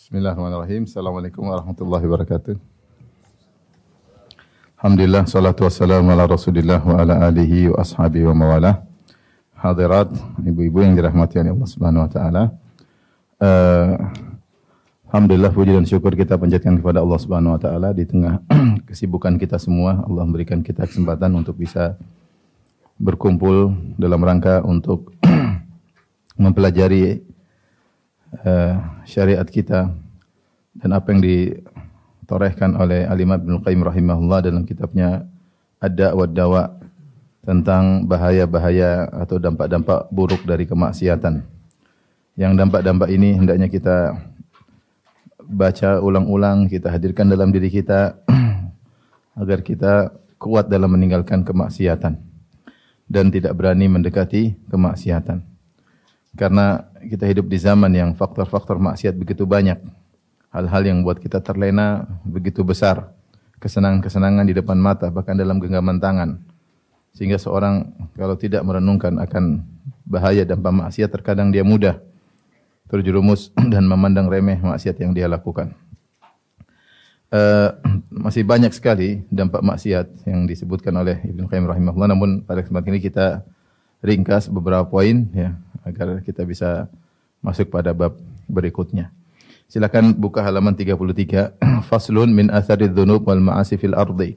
Bismillahirrahmanirrahim. Assalamualaikum warahmatullahi wabarakatuh. Alhamdulillah, salatu wassalamu ala rasulillah wa ala alihi wa ashabihi wa mawalah. Hadirat, ibu-ibu yang dirahmati oleh Allah subhanahu wa ta'ala. Uh, Alhamdulillah puji dan syukur kita panjatkan kepada Allah Subhanahu wa taala di tengah kesibukan kita semua Allah memberikan kita kesempatan untuk bisa berkumpul dalam rangka untuk mempelajari uh, syariat kita dan apa yang ditorehkan oleh Alimat bin Qayyim rahimahullah dalam kitabnya Ada wa Dawa tentang bahaya-bahaya atau dampak-dampak buruk dari kemaksiatan. Yang dampak-dampak ini hendaknya kita baca ulang-ulang, kita hadirkan dalam diri kita agar kita kuat dalam meninggalkan kemaksiatan dan tidak berani mendekati kemaksiatan. Karena kita hidup di zaman yang faktor-faktor maksiat begitu banyak. Hal-hal yang buat kita terlena begitu besar. Kesenangan-kesenangan di depan mata, bahkan dalam genggaman tangan. Sehingga seorang kalau tidak merenungkan akan bahaya dan maksiat, terkadang dia mudah terjerumus dan memandang remeh maksiat yang dia lakukan. Uh, masih banyak sekali dampak maksiat yang disebutkan oleh Ibnu Qayyim rahimahullah namun pada kesempatan ini kita ringkas beberapa poin ya agar kita bisa masuk pada bab berikutnya. Silakan buka halaman 33. Faslun min athari dzunub wal ma'asi fil ardi.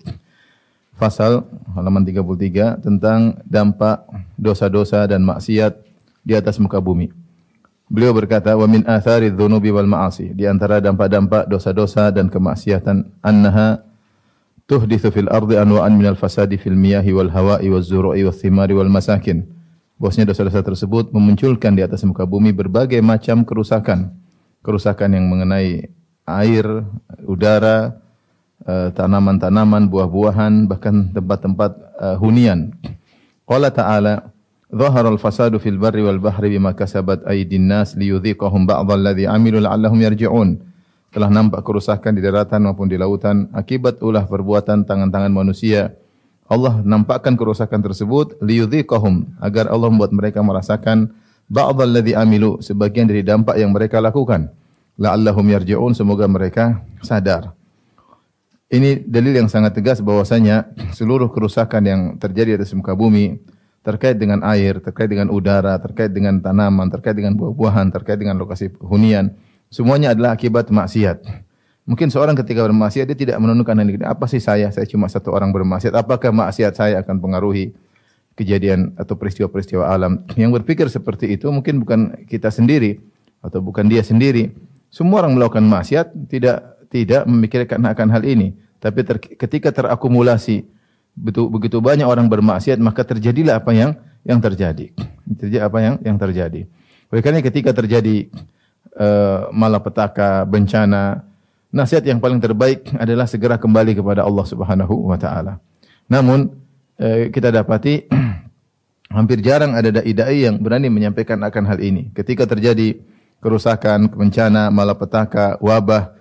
Fasal halaman 33 tentang dampak dosa-dosa dan maksiat di atas muka bumi. Beliau berkata, "Wa min athari dzunubi wal ma'asi." Di antara dampak-dampak dosa-dosa dan kemaksiatan annaha tuhdithu fil ardi anwa'an minal fasadi fil miyahi wal hawa'i waz zuru'i wath thimari wal masakin Bahwasanya dosa-dosa tersebut memunculkan di atas muka bumi berbagai macam kerusakan. Kerusakan yang mengenai air, udara, eh, tanaman-tanaman, buah-buahan, bahkan tempat-tempat uh, hunian. Qala ta'ala, "Dhahara al-fasadu fil barri wal bahri bima kasabat aydin nas liyudhiqahum ba'dha alladhi 'amilu la'allahum yarji'un." Telah nampak kerusakan di daratan maupun di lautan akibat ulah perbuatan tangan-tangan manusia Allah nampakkan kerusakan tersebut liyudhiqahum agar Allah membuat mereka merasakan ba'dhal ladzi amilu sebagian dari dampak yang mereka lakukan la'allahum yarji'un semoga mereka sadar ini dalil yang sangat tegas bahwasanya seluruh kerusakan yang terjadi di muka bumi terkait dengan air, terkait dengan udara, terkait dengan tanaman, terkait dengan buah-buahan, terkait dengan lokasi hunian, semuanya adalah akibat maksiat. Mungkin seorang ketika bermaksiat dia tidak menentukan ini. Apa sih saya? Saya cuma satu orang bermaksiat. Apakah maksiat saya akan pengaruhi kejadian atau peristiwa-peristiwa alam? Yang berpikir seperti itu mungkin bukan kita sendiri atau bukan dia sendiri. Semua orang melakukan maksiat tidak tidak memikirkan akan hal ini. Tapi ter, ketika terakumulasi begitu, begitu banyak orang bermaksiat maka terjadilah apa yang yang terjadi. Terjadi apa yang yang terjadi. Oleh karena ketika terjadi uh, malapetaka, bencana, nasihat yang paling terbaik adalah segera kembali kepada Allah Subhanahu wa taala. Namun eh, kita dapati hampir jarang ada dai-dai yang berani menyampaikan akan hal ini. Ketika terjadi kerusakan, bencana, malapetaka, wabah,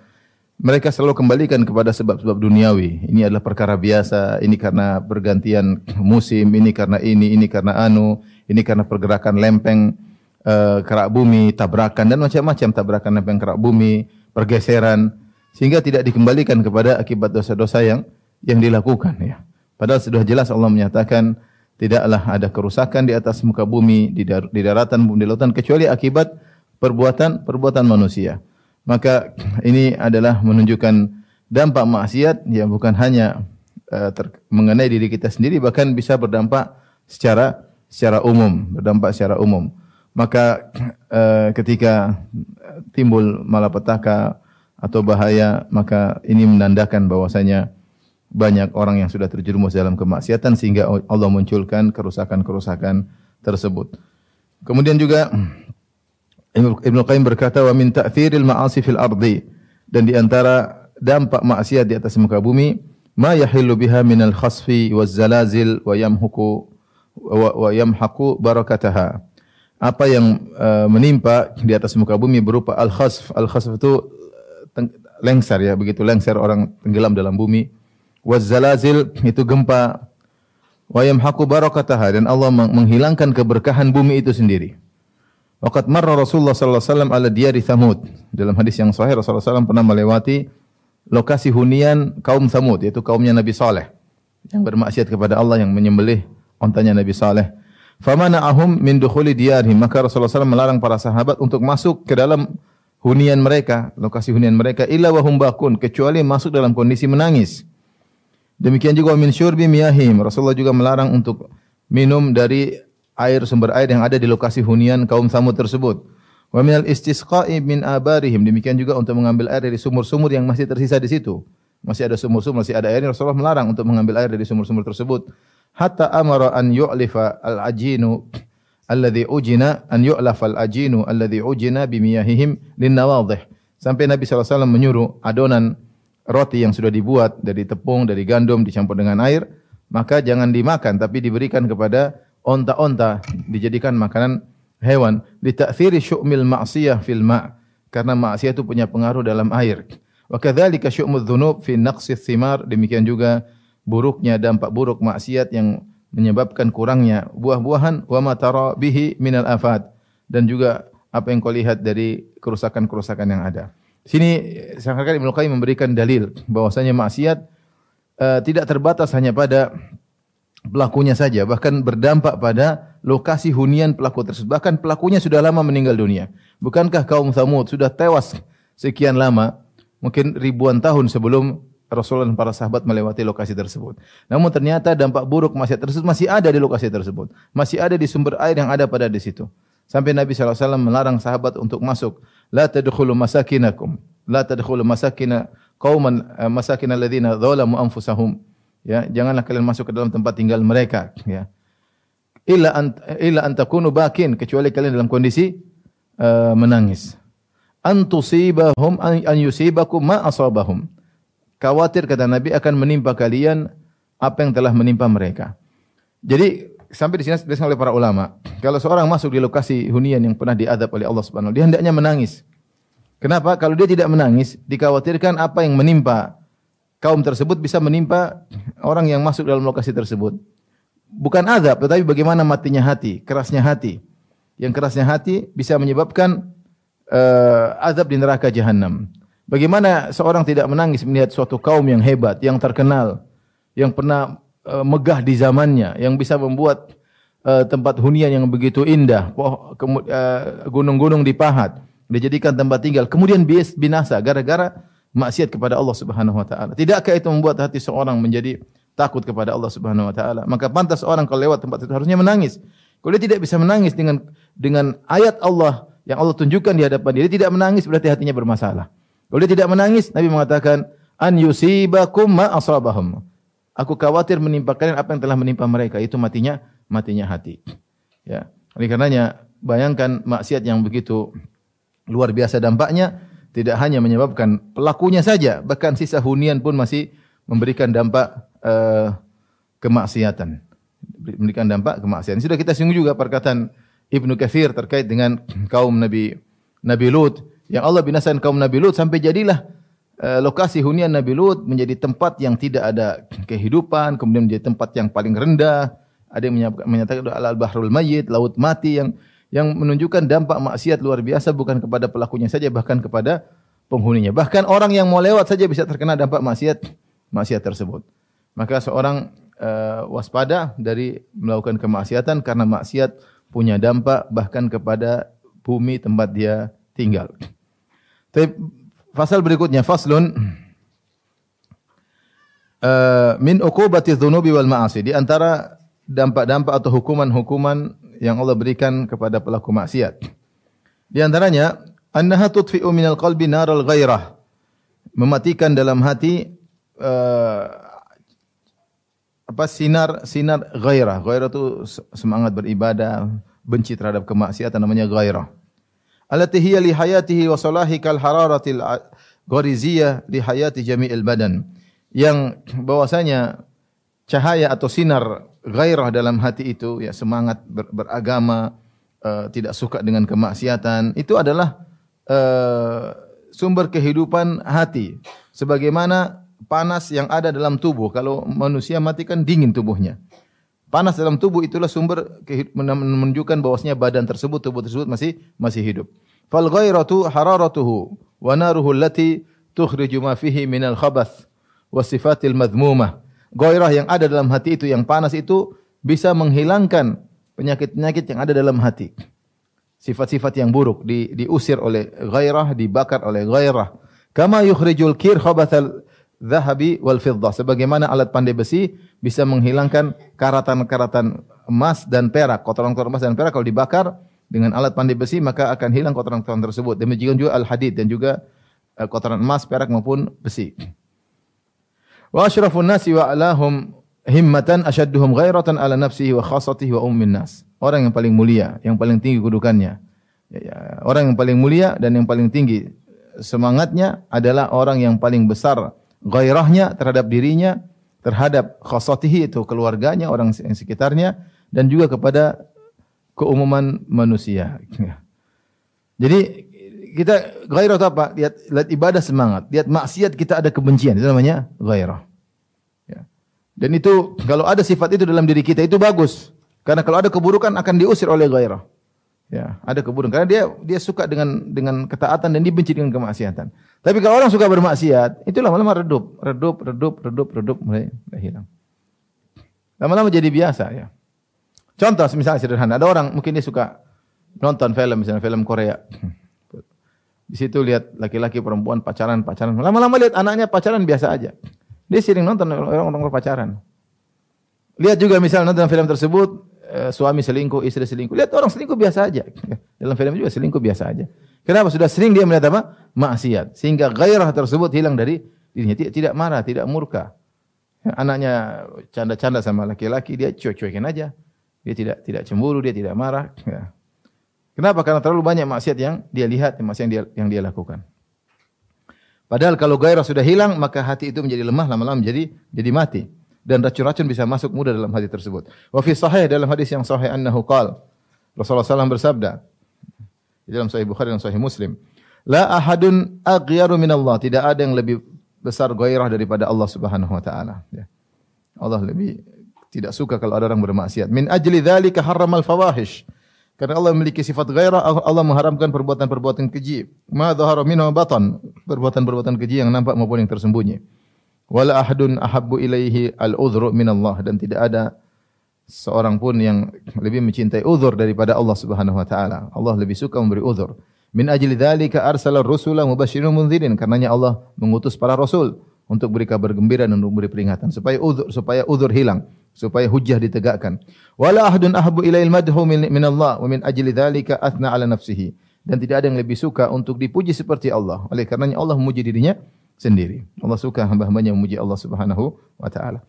mereka selalu kembalikan kepada sebab-sebab duniawi. Ini adalah perkara biasa, ini karena pergantian musim, ini karena ini, ini karena anu, ini karena pergerakan lempeng uh, kerak bumi, tabrakan dan macam-macam tabrakan lempeng kerak bumi, pergeseran sehingga tidak dikembalikan kepada akibat dosa-dosa yang yang dilakukan ya. Padahal sudah jelas Allah menyatakan tidaklah ada kerusakan di atas muka bumi di, dar, di daratan di lautan kecuali akibat perbuatan perbuatan manusia. Maka ini adalah menunjukkan dampak maksiat yang bukan hanya uh, mengenai diri kita sendiri bahkan bisa berdampak secara secara umum, berdampak secara umum. Maka uh, ketika timbul malapetaka atau bahaya, maka ini menandakan bahwasanya banyak orang yang sudah terjerumus dalam kemaksiatan sehingga Allah munculkan kerusakan-kerusakan tersebut. Kemudian juga Ibnu Qayyim berkata wa min ta'thiril ma'asi fil ardi dan di antara dampak maksiat di atas muka bumi ma yahillu biha minal khasfi waz zalazil wa yamhuku wa, wa yamhaqu barakataha. Apa yang uh, menimpa di atas muka bumi berupa al-khasf. Al-khasf itu lengser ya, begitu lengser orang tenggelam dalam bumi. Wazzalazil itu gempa. Wa yamhaqu barakataha dan Allah menghilangkan keberkahan bumi itu sendiri. Waqad marra Rasulullah sallallahu alaihi wasallam ala diyari Thamud. Dalam hadis yang sahih Rasulullah SAW pernah melewati lokasi hunian kaum Thamud yaitu kaumnya Nabi Saleh yang bermaksiat kepada Allah yang menyembelih ontanya Nabi Saleh. Famana'ahum min dukhuli diyarihim. Maka Rasulullah SAW melarang para sahabat untuk masuk ke dalam hunian mereka, lokasi hunian mereka illa wahum bakun kecuali masuk dalam kondisi menangis. Demikian juga min syurbi miyahim. Rasulullah juga melarang untuk minum dari air sumber air yang ada di lokasi hunian kaum Samud tersebut. Wa minal istisqa'i min abarihim. Demikian juga untuk mengambil air dari sumur-sumur yang masih tersisa di situ. Masih ada sumur-sumur, masih ada air. Rasulullah melarang untuk mengambil air dari sumur-sumur tersebut. Hatta amara an yu'lifa al-ajinu alladhi ujina an yu'laf al-ajinu alladhi ujina bimiyahihim lin nawadhih. Sampai Nabi SAW menyuruh adonan roti yang sudah dibuat dari tepung, dari gandum dicampur dengan air, maka jangan dimakan tapi diberikan kepada onta-onta, dijadikan makanan hewan. Litakthiri syu'mil ma'siyah fil ma' karena maksiat itu punya pengaruh dalam air. Wa kadzalika syu'mudz dzunub fi naqsis thimar, demikian juga buruknya dampak buruk maksiat yang menyebabkan kurangnya buah-buahan wa ma tara bihi minal afat dan juga apa yang kau lihat dari kerusakan-kerusakan yang ada. Sini seakan-akan Ibnu Qayyim memberikan dalil bahwasanya maksiat uh, tidak terbatas hanya pada pelakunya saja, bahkan berdampak pada lokasi hunian pelaku tersebut. Bahkan pelakunya sudah lama meninggal dunia. Bukankah kaum Thamud sudah tewas sekian lama, mungkin ribuan tahun sebelum Rasulullah dan para sahabat melewati lokasi tersebut. Namun ternyata dampak buruk maksiat tersebut masih ada di lokasi tersebut. Masih ada di sumber air yang ada pada di situ. Sampai Nabi SAW melarang sahabat untuk masuk la tadkhulu masakinakum la tadkhulu masakina qauman uh, masakin alladziina dzalamu anfusahum ya janganlah kalian masuk ke dalam tempat tinggal mereka ya illa an illa an takunu bakin kecuali kalian dalam kondisi uh, menangis an tusibahum an, an yusibakum ma asabahum khawatir kata Nabi akan menimpa kalian apa yang telah menimpa mereka jadi sampai di sini disebutkan oleh para ulama, kalau seorang masuk di lokasi hunian yang pernah diadab oleh Allah Subhanahu dia hendaknya menangis. Kenapa? Kalau dia tidak menangis, dikhawatirkan apa yang menimpa kaum tersebut bisa menimpa orang yang masuk dalam lokasi tersebut. Bukan azab, tetapi bagaimana matinya hati, kerasnya hati. Yang kerasnya hati bisa menyebabkan uh, azab di neraka jahanam. Bagaimana seorang tidak menangis melihat suatu kaum yang hebat, yang terkenal, yang pernah uh, megah di zamannya yang bisa membuat uh, tempat hunian yang begitu indah, uh, gunung-gunung dipahat, dijadikan tempat tinggal, kemudian bias binasa gara-gara maksiat kepada Allah Subhanahu wa taala. Tidakkah itu membuat hati seorang menjadi takut kepada Allah Subhanahu wa taala? Maka pantas orang kalau lewat tempat itu harusnya menangis. Kalau dia tidak bisa menangis dengan dengan ayat Allah yang Allah tunjukkan di hadapan dia, dia tidak menangis berarti hatinya bermasalah. Kalau dia tidak menangis, Nabi mengatakan an yusibakum ma asabahum. Aku khawatir menimpa kalian apa yang telah menimpa mereka. Itu matinya matinya hati. Ya. Oleh karenanya bayangkan maksiat yang begitu luar biasa dampaknya tidak hanya menyebabkan pelakunya saja, bahkan sisa hunian pun masih memberikan dampak uh, kemaksiatan. Memberikan dampak kemaksiatan. Sudah kita singgung juga perkataan Ibnu Katsir terkait dengan kaum Nabi Nabi Lut yang Allah binasakan kaum Nabi Lut sampai jadilah Eh, lokasi hunian Nabi Lut menjadi tempat yang tidak ada kehidupan, kemudian menjadi tempat yang paling rendah. Ada yang menyatakan al-bahrul mayyit, laut mati yang yang menunjukkan dampak maksiat luar biasa bukan kepada pelakunya saja bahkan kepada penghuninya. Bahkan orang yang mau lewat saja bisa terkena dampak maksiat maksiat tersebut. Maka seorang uh, waspada dari melakukan kemaksiatan karena maksiat punya dampak bahkan kepada bumi tempat dia tinggal. Tapi Fasal berikutnya faslun uh, min uqubati dzunubi wal ma'asi. Di antara dampak-dampak atau hukuman-hukuman yang Allah berikan kepada pelaku maksiat. Di antaranya annaha tudfi'u minal qalbi naral ghairah. Mematikan dalam hati uh, apa sinar sinar ghairah. Ghairah itu semangat beribadah, benci terhadap kemaksiatan namanya ghairah allati hiya li hayatihi wa salahi kal hararatil ghariziyah li hayati jami'il badan. Yang bahwasanya cahaya atau sinar gairah dalam hati itu ya semangat ber, beragama uh, tidak suka dengan kemaksiatan itu adalah uh, sumber kehidupan hati. Sebagaimana panas yang ada dalam tubuh. Kalau manusia mati kan dingin tubuhnya. Panas dalam tubuh itulah sumber menunjukkan bahwasanya badan tersebut, tubuh tersebut masih masih hidup. Fal ghairatu hararatuhu wa naruhu allati tukhriju ma fihi minal khabath wa sifatil madhmumah. Gairah yang ada dalam hati itu yang panas itu bisa menghilangkan penyakit-penyakit yang ada dalam hati. Sifat-sifat yang buruk di, diusir oleh gairah, dibakar oleh gairah. Kama yukhrijul kir khabathal zahabi wal fiddah. Sebagaimana alat pandai besi bisa menghilangkan karatan-karatan emas dan perak, kotoran-kotoran emas dan perak kalau dibakar dengan alat pandai besi maka akan hilang kotoran-kotoran tersebut. Demikian juga al-hadid dan juga uh, kotoran emas, perak maupun besi. Wa asyrafun nasi wa alahum himmatan asyadduhum ghairatan ala nafsihi wa khasatihi wa ummin nas. Orang yang paling mulia, yang paling tinggi kedudukannya. Ya, ya, orang yang paling mulia dan yang paling tinggi semangatnya adalah orang yang paling besar gairahnya terhadap dirinya, terhadap khasatihi itu keluarganya, orang yang sekitarnya dan juga kepada keumuman manusia. Jadi kita gairah itu apa? Lihat, lihat ibadah semangat, lihat maksiat kita ada kebencian, itu namanya gairah. Ya. Dan itu kalau ada sifat itu dalam diri kita itu bagus. Karena kalau ada keburukan akan diusir oleh gairah. Ya, ada keburukan karena dia dia suka dengan dengan ketaatan dan dibenci dengan kemaksiatan. Tapi kalau orang suka bermaksiat, itulah lama-lama redup, redup, redup, redup, redup mulai, mulai hilang. Lama-lama jadi biasa ya. Contoh misalnya sederhana, ada orang mungkin dia suka nonton film misalnya film Korea. Di situ lihat laki-laki perempuan pacaran pacaran. Lama-lama lihat anaknya pacaran biasa aja. Dia sering nonton orang-orang pacaran. Lihat juga misalnya nonton film tersebut Eh, suami selingkuh, istri selingkuh. Lihat orang selingkuh biasa aja. Dalam film juga selingkuh biasa aja. Kenapa? Sudah sering dia melihat apa? Maksiat. Sehingga gairah tersebut hilang dari dirinya. Tidak, marah, tidak murka. Ya, anaknya canda-canda sama laki-laki, dia cuek-cuekin aja. Dia tidak tidak cemburu, dia tidak marah. Ya. Kenapa? Karena terlalu banyak maksiat yang dia lihat, maksiat yang dia, yang dia lakukan. Padahal kalau gairah sudah hilang, maka hati itu menjadi lemah, lama-lama menjadi jadi mati dan racun-racun bisa masuk mudah dalam hati tersebut. Wa fi sahih dalam hadis yang sahih annahu qal Rasulullah SAW bersabda di dalam sahih Bukhari dan sahih Muslim, la ahadun aghyaru Allah, tidak ada yang lebih besar gairah daripada Allah Subhanahu wa taala, ya. Allah lebih tidak suka kalau ada orang bermaksiat. Min ajli dzalika harramal fawahish. Karena Allah memiliki sifat gairah, Allah mengharamkan perbuatan-perbuatan keji. Ma dhahara minhu batan, perbuatan-perbuatan keji yang nampak maupun yang tersembunyi. Wala ahadun ahabbu ilaihi al-udhru min Allah dan tidak ada seorang pun yang lebih mencintai uzur daripada Allah Subhanahu wa taala. Allah lebih suka memberi uzur. Min ajli dzalika arsala rusula mubasysyirin mundzirin. Karenanya Allah mengutus para rasul untuk beri kabar gembira dan memberi peringatan supaya uzur supaya uzur hilang, supaya hujjah ditegakkan. Wala ahadun ahabbu ilail madhu min, Allah wa min ajli dzalika athna ala nafsihi. Dan tidak ada yang lebih suka untuk dipuji seperti Allah. Oleh karenanya Allah memuji dirinya sendiri. Allah suka hamba-hambanya memuji Allah Subhanahu wa taala.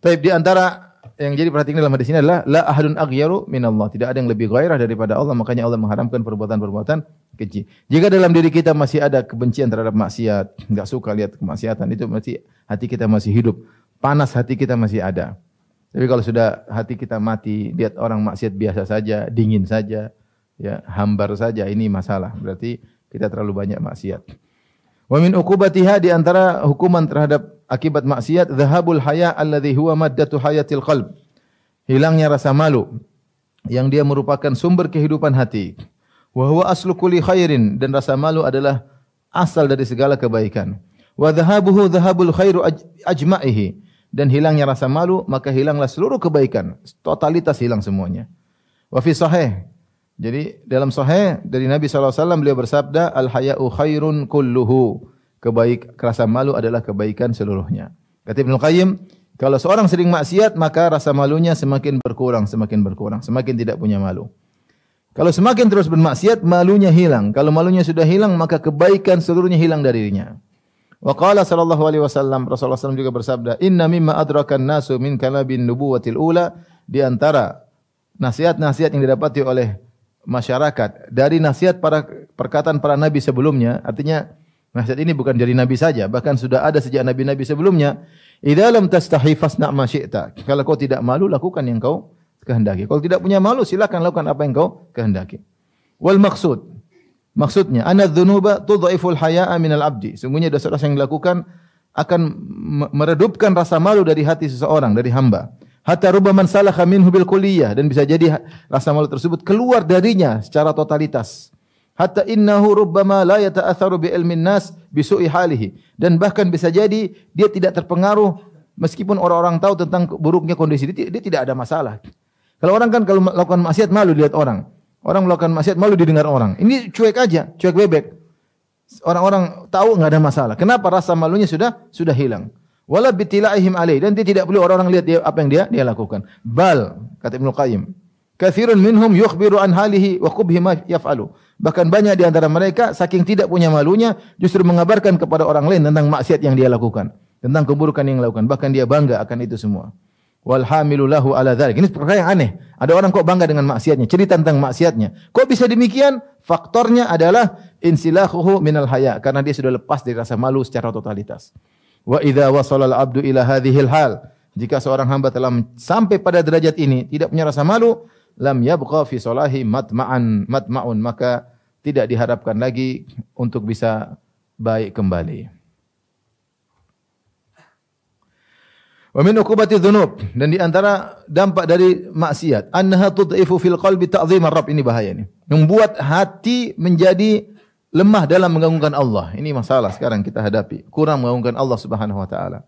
Tapi di antara yang jadi perhatikan dalam hadis ini adalah la ahadun aghyaru min Allah. Tidak ada yang lebih gairah daripada Allah, makanya Allah mengharamkan perbuatan-perbuatan keji. Jika dalam diri kita masih ada kebencian terhadap maksiat, enggak suka lihat kemaksiatan, itu masih hati kita masih hidup. Panas hati kita masih ada. Tapi kalau sudah hati kita mati, lihat orang maksiat biasa saja, dingin saja, ya, hambar saja, ini masalah. Berarti kita terlalu banyak maksiat. Wa min uqubatiha di antara hukuman terhadap akibat maksiat dhahabul haya alladhi huwa maddatu hayatil qalb. Hilangnya rasa malu yang dia merupakan sumber kehidupan hati. Wa huwa aslu kulli khairin dan rasa malu adalah asal dari segala kebaikan. Wa dhahabuhu dhahabul khairu ajma'ihi dan hilangnya rasa malu maka hilanglah seluruh kebaikan, totalitas hilang semuanya. Wa fi sahih jadi dalam sahih dari Nabi SAW beliau bersabda, Al-haya'u khairun kulluhu. Kebaik, rasa malu adalah kebaikan seluruhnya. Kata Ibn Qayyim, kalau seorang sering maksiat, maka rasa malunya semakin berkurang, semakin berkurang, semakin tidak punya malu. Kalau semakin terus bermaksiat, malunya hilang. Kalau malunya sudah hilang, maka kebaikan seluruhnya hilang dari dirinya. Wa qala sallallahu alaihi wasallam Rasulullah SAW juga bersabda, "Inna mimma adrakan nasu min kalabin nubuwatil ula" di antara nasihat-nasihat yang didapati oleh masyarakat dari nasihat para perkataan para nabi sebelumnya artinya nasihat ini bukan dari nabi saja bahkan sudah ada sejak nabi-nabi sebelumnya idza lam tastahi fasna ma syi'ta. Kalau kau tidak malu lakukan yang kau kehendaki. Kalau tidak punya malu silakan lakukan apa yang kau kehendaki. Wal maksud maksudnya anna dzunuba tudhaiful haya'a minal abdi sungguhnya dosa-dosa yang dilakukan akan meredupkan rasa malu dari hati seseorang dari hamba Hatta rubbaman salakha minhu bil kulliyah dan bisa jadi rasa malu tersebut keluar darinya secara totalitas. Hatta innahu rubbama la yata'atharu bi ilmin nas bi halihi dan bahkan bisa jadi dia tidak terpengaruh meskipun orang-orang tahu tentang buruknya kondisi dia, dia tidak ada masalah. Kalau orang kan kalau melakukan maksiat malu dilihat orang. Orang melakukan maksiat malu didengar orang. Ini cuek aja, cuek bebek. Orang-orang tahu nggak ada masalah. Kenapa rasa malunya sudah sudah hilang? Wala bitila'ihim alaih dan dia tidak perlu orang-orang lihat dia apa yang dia dia lakukan. Bal kata Ibnu Qayyim, katsirun minhum yukhbiru an halihi wa qubhi yaf'alu. Bahkan banyak di antara mereka saking tidak punya malunya justru mengabarkan kepada orang lain tentang maksiat yang dia lakukan, tentang keburukan yang dia lakukan. Bahkan dia bangga akan itu semua. Wal hamilu lahu ala dzalik. Ini perkara yang aneh. Ada orang kok bangga dengan maksiatnya, cerita tentang maksiatnya. Kok bisa demikian? Faktornya adalah insilahuhu minal haya karena dia sudah lepas dari rasa malu secara totalitas. Wa idza wasala al-'abdu ila hadhil hal, jika seorang hamba telah sampai pada derajat ini, tidak punya rasa malu, lam yabqa fi salahi matma'an matma'un, maka tidak diharapkan lagi untuk bisa baik kembali. Wa min uqubati dzunub dan di antara dampak dari maksiat annaha tud'ifu fil qalbi ta'dhim rabb ini bahaya ini. Membuat hati menjadi lemah dalam mengagungkan Allah. Ini masalah sekarang kita hadapi. Kurang mengagungkan Allah Subhanahu wa taala.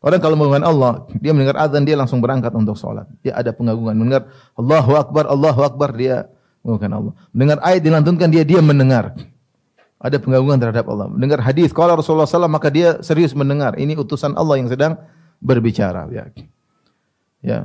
Orang kalau mengagungkan Allah, dia mendengar azan dia langsung berangkat untuk sholat. Dia ada pengagungan. Mendengar Allahu Akbar, Allahu Akbar dia mengagungkan Allah. Mendengar ayat dilantunkan dia dia mendengar. Ada pengagungan terhadap Allah. Mendengar hadis kalau Rasulullah SAW maka dia serius mendengar. Ini utusan Allah yang sedang berbicara. Ya. ya.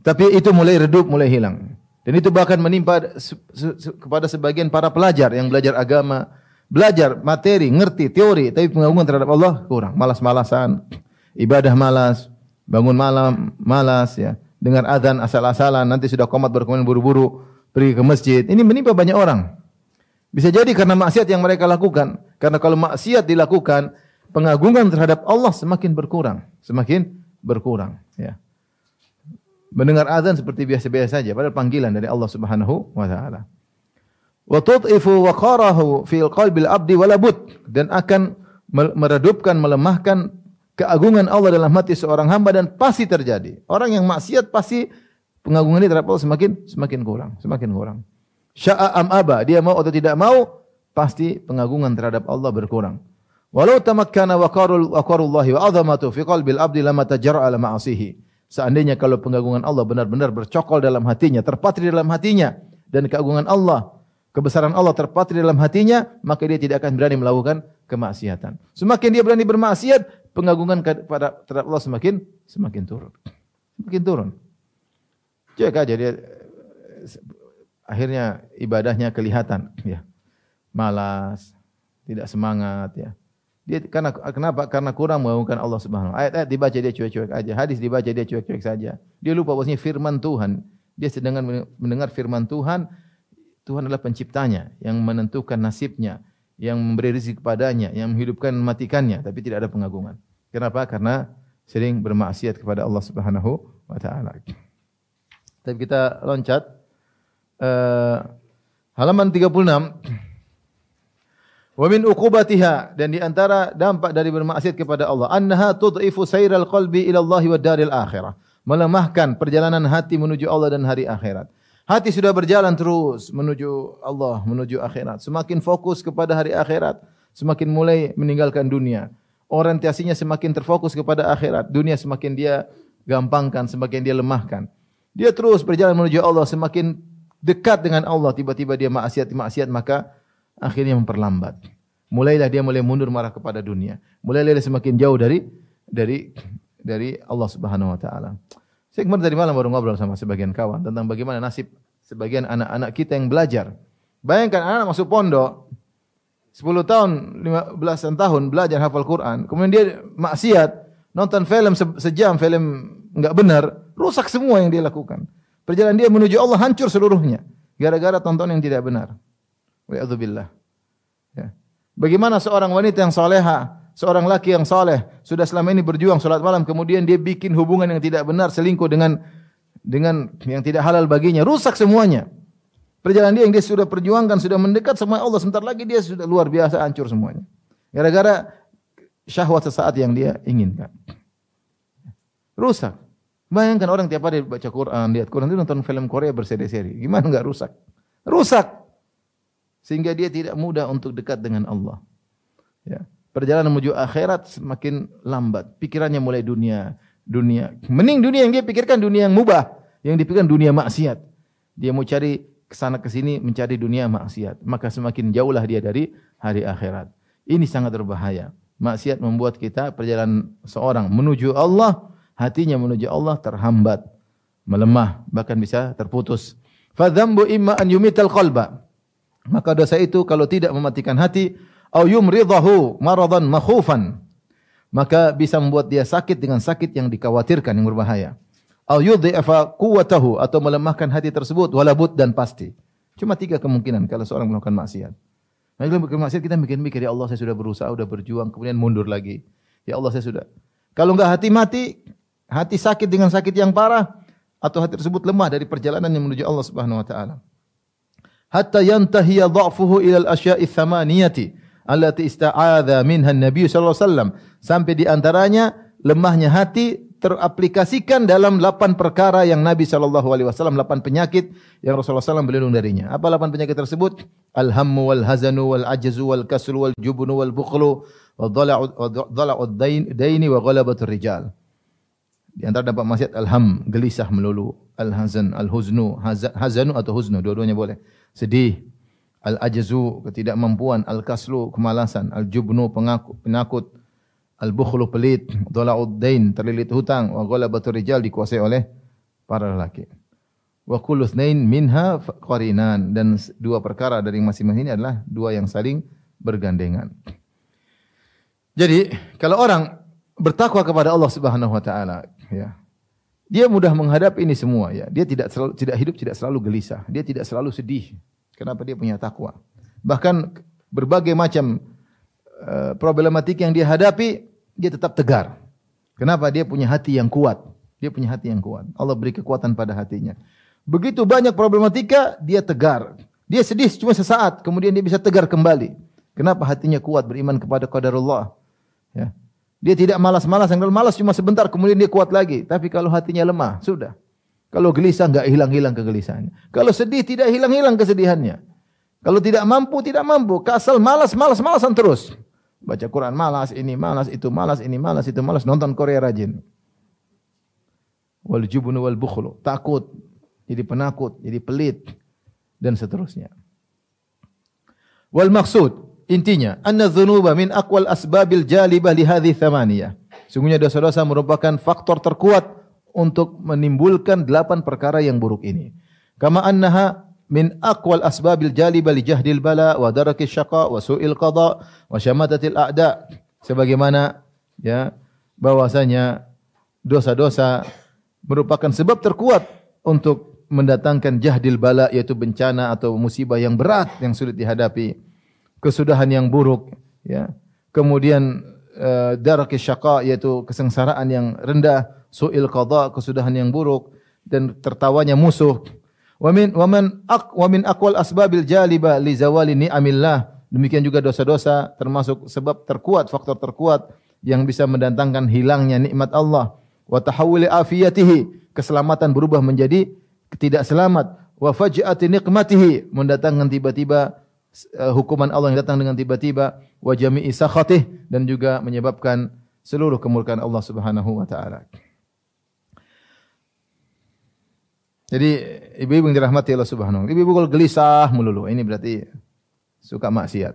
Tapi itu mulai redup, mulai hilang. Dan itu bahkan menimpa se se kepada sebagian para pelajar yang belajar agama, belajar materi, ngerti teori, tapi pengagungan terhadap Allah kurang, malas-malasan, ibadah malas, bangun malam malas ya, dengar azan asal-asalan, nanti sudah komat berkemudian buru-buru pergi ke masjid. Ini menimpa banyak orang. Bisa jadi karena maksiat yang mereka lakukan. Karena kalau maksiat dilakukan, pengagungan terhadap Allah semakin berkurang, semakin berkurang, ya mendengar azan seperti biasa-biasa saja padahal panggilan dari Allah Subhanahu wa taala. Wa tud'ifu waqarahu fil abdi dan akan meredupkan melemahkan keagungan Allah dalam hati seorang hamba dan pasti terjadi. Orang yang maksiat pasti pengagungan ini terhadap Allah semakin semakin kurang, semakin kurang. Sya'a am aba, dia mau atau tidak mau, pasti pengagungan terhadap Allah berkurang. Walau tamakkana waqarul waqarullahi wa 'azamatu fi qalbil abdi lama tajarra ala ma'asihi. Seandainya kalau pengagungan Allah benar-benar bercokol dalam hatinya, terpatri dalam hatinya, dan keagungan Allah, kebesaran Allah terpatri dalam hatinya, maka dia tidak akan berani melakukan kemaksiatan. Semakin dia berani bermaksiat, pengagungan kepada terhadap Allah semakin semakin turun. Semakin turun. Cek aja dia akhirnya ibadahnya kelihatan ya. Malas, tidak semangat ya. Dia karena kenapa? Karena kurang mengagungkan Allah Subhanahu wa Ayat-ayat dibaca dia cuek-cuek aja, hadis dibaca dia cuek-cuek saja. Dia lupa bahwasanya firman Tuhan. Dia sedang mendengar firman Tuhan, Tuhan adalah penciptanya yang menentukan nasibnya, yang memberi rezeki kepadanya, yang menghidupkan matikannya, tapi tidak ada pengagungan. Kenapa? Karena sering bermaksiat kepada Allah Subhanahu wa taala. Tapi kita loncat uh, halaman 36 Wa min uqubatiha dan di antara dampak dari bermaksiat kepada Allah annaha tud'ifu sairal qalbi ila Allah wa daril akhirah. Melemahkan perjalanan hati menuju Allah dan hari akhirat. Hati sudah berjalan terus menuju Allah, menuju akhirat. Semakin fokus kepada hari akhirat, semakin mulai meninggalkan dunia. Orientasinya semakin terfokus kepada akhirat. Dunia semakin dia gampangkan, semakin dia lemahkan. Dia terus berjalan menuju Allah, semakin dekat dengan Allah, tiba-tiba dia maksiat, maksiat maka akhirnya memperlambat. Mulailah dia mulai mundur marah kepada dunia. Mulailah dia semakin jauh dari dari dari Allah Subhanahu wa taala. Saya kemarin dari malam baru ngobrol sama sebagian kawan tentang bagaimana nasib sebagian anak-anak kita yang belajar. Bayangkan anak masuk pondok 10 tahun, 15 tahun belajar hafal Quran, kemudian dia maksiat, nonton film sejam film enggak benar, rusak semua yang dia lakukan. Perjalanan dia menuju Allah hancur seluruhnya gara-gara tonton yang tidak benar. Wa'adzubillah. Ya. Bagaimana seorang wanita yang soleha, seorang laki yang soleh, sudah selama ini berjuang sholat malam, kemudian dia bikin hubungan yang tidak benar, selingkuh dengan dengan yang tidak halal baginya, rusak semuanya. Perjalanan dia yang dia sudah perjuangkan, sudah mendekat sama Allah, sebentar lagi dia sudah luar biasa hancur semuanya. Gara-gara syahwat sesaat yang dia inginkan. Rusak. Bayangkan orang tiap hari baca Quran, lihat Quran itu nonton film Korea berseri-seri. Gimana enggak rusak? Rusak. Sehingga dia tidak mudah untuk dekat dengan Allah. Ya. Perjalanan menuju akhirat semakin lambat. Pikirannya mulai dunia, dunia. Mending dunia yang dia pikirkan dunia yang mubah, yang dipikirkan dunia maksiat. Dia mau cari ke sana ke sini mencari dunia maksiat, maka semakin jauhlah dia dari hari akhirat. Ini sangat berbahaya. Maksiat membuat kita perjalanan seorang menuju Allah hatinya menuju Allah terhambat, melemah, bahkan bisa terputus. Fadzambu imma an yumital qalba. Maka dosa itu kalau tidak mematikan hati, au yumridahu maradan makhufan. Maka bisa membuat dia sakit dengan sakit yang dikhawatirkan yang berbahaya. Au yudhi'afa quwwatahu atau melemahkan hati tersebut walabut dan pasti. Cuma tiga kemungkinan kalau seorang melakukan maksiat. Nah, kalau maksiat kita mikir-mikir ya Allah saya sudah berusaha, sudah berjuang, kemudian mundur lagi. Ya Allah saya sudah. Kalau enggak hati mati, hati sakit dengan sakit yang parah atau hati tersebut lemah dari perjalanan yang menuju Allah Subhanahu wa taala. Hatta yantahi dha'fuhu ila al-asya'i thamaniyati allati ista'adha minha an-nabi sallallahu alaihi wasallam sampai di antaranya lemahnya hati teraplikasikan dalam lapan perkara yang Nabi sallallahu alaihi wasallam lapan penyakit yang Rasulullah SAW berlindung darinya. Apa lapan penyakit tersebut? Al-hammu wal hazanu wal ajzu wal kaslu wal jubnu wal bukhlu wa dhala'u daini wa ghalabatur rijal. Di antara dampak maksiat alham, gelisah melulu, alhazan, alhuznu, hazanu atau huznu, dua-duanya boleh. Sedih, al-ajzu, ketidakmampuan, al-kaslu, kemalasan, al-jubnu, pengaku, penakut, al-bukhlu, pelit, dola'ud dain, terlilit hutang, wa ghalabatur rijal, dikuasai oleh para lelaki. Wa kullu minha qarinan dan dua perkara dari masing-masing ini adalah dua yang saling bergandengan. Jadi, kalau orang bertakwa kepada Allah Subhanahu wa taala, ya. Dia mudah menghadapi ini semua ya. Dia tidak selalu tidak hidup tidak selalu gelisah. Dia tidak selalu sedih. Kenapa dia punya takwa? Bahkan berbagai macam uh, problematik yang dia hadapi, dia tetap tegar. Kenapa? Dia punya hati yang kuat. Dia punya hati yang kuat. Allah beri kekuatan pada hatinya. Begitu banyak problematika, dia tegar. Dia sedih cuma sesaat, kemudian dia bisa tegar kembali. Kenapa hatinya kuat beriman kepada qadarullah? Ya. Dia tidak malas-malas, yang malas cuma sebentar, kemudian dia kuat lagi. Tapi kalau hatinya lemah, sudah. Kalau gelisah, enggak hilang-hilang kegelisahannya. Kalau sedih, tidak hilang-hilang kesedihannya. Kalau tidak mampu, tidak mampu. Kasal, malas, malas, malasan terus. Baca Quran malas, ini malas, itu malas, ini malas, itu malas. Nonton Korea rajin. Wal jubunu wal bukhlu. Takut, jadi penakut, jadi pelit, dan seterusnya. Wal maksud, Intinya, anna dzunuba min aqwal asbabil jalibah li hadhihi thamaniyah. Sungguhnya dosa-dosa merupakan faktor terkuat untuk menimbulkan delapan perkara yang buruk ini. Kama annaha min aqwal asbabil jalibah li jahdil bala wa darakis syaqa wa su'il qada wa syamatatil a'da. Sebagaimana ya bahwasanya dosa-dosa merupakan sebab terkuat untuk mendatangkan jahdil bala yaitu bencana atau musibah yang berat yang sulit dihadapi kesudahan yang buruk ya. Kemudian uh, darakis syaqa yaitu kesengsaraan yang rendah suil qada kesudahan yang buruk dan tertawanya musuh. Wa min wa man aq wa min aqwal asbabil jaliba li zawali ni'amillah. Demikian juga dosa-dosa termasuk sebab terkuat faktor terkuat yang bisa mendatangkan hilangnya nikmat Allah. Wa tahawuli afiyatihi keselamatan berubah menjadi tidak selamat. Wa faj'ati nikmatihi mendatangkan tiba-tiba hukuman Allah yang datang dengan tiba-tiba wa jami'i sakhatih dan juga menyebabkan seluruh kemurkaan Allah Subhanahu wa taala. Jadi ibu-ibu yang dirahmati Allah Subhanahu wa ibu-ibu kalau gelisah melulu, ini berarti suka maksiat.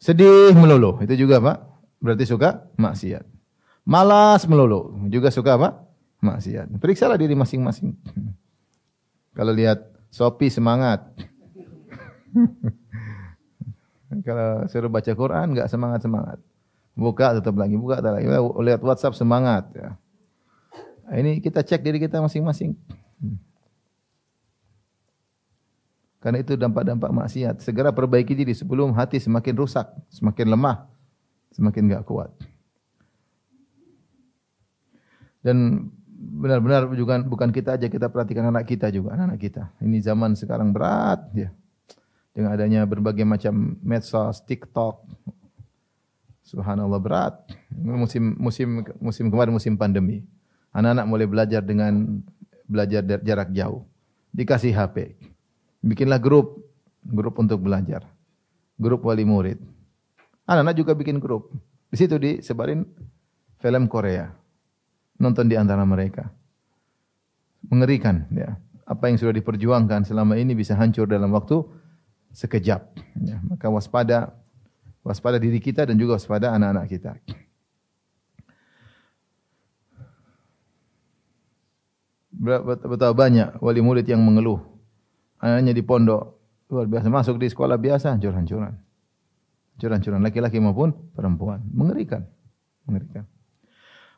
Sedih melulu, itu juga Pak, berarti suka maksiat. Malas melulu, juga suka apa? Maksiat. Periksalah diri masing-masing. Kalau lihat Sopi semangat, Kalau suruh baca Quran enggak semangat-semangat. Buka tutup lagi, buka tutup lagi. Lihat WhatsApp semangat ya. Nah, ini kita cek diri kita masing-masing. Karena itu dampak-dampak maksiat. Segera perbaiki diri sebelum hati semakin rusak, semakin lemah, semakin enggak kuat. Dan benar-benar juga bukan kita aja kita perhatikan anak kita juga, anak-anak kita. Ini zaman sekarang berat ya dengan adanya berbagai macam medsos, TikTok. Subhanallah berat. Musim musim musim kemarin musim pandemi. Anak-anak mulai belajar dengan belajar jarak jauh. Dikasih HP. Bikinlah grup, grup untuk belajar. Grup wali murid. Anak-anak juga bikin grup. Di situ disebarin film Korea. Nonton di antara mereka. Mengerikan ya. Apa yang sudah diperjuangkan selama ini bisa hancur dalam waktu sekejap. Ya, maka waspada waspada diri kita dan juga waspada anak-anak kita. Betapa banyak wali murid yang mengeluh. Anaknya di pondok luar biasa masuk di sekolah biasa hancur-hancuran. Hancur-hancuran laki-laki maupun perempuan. Mengerikan. Mengerikan.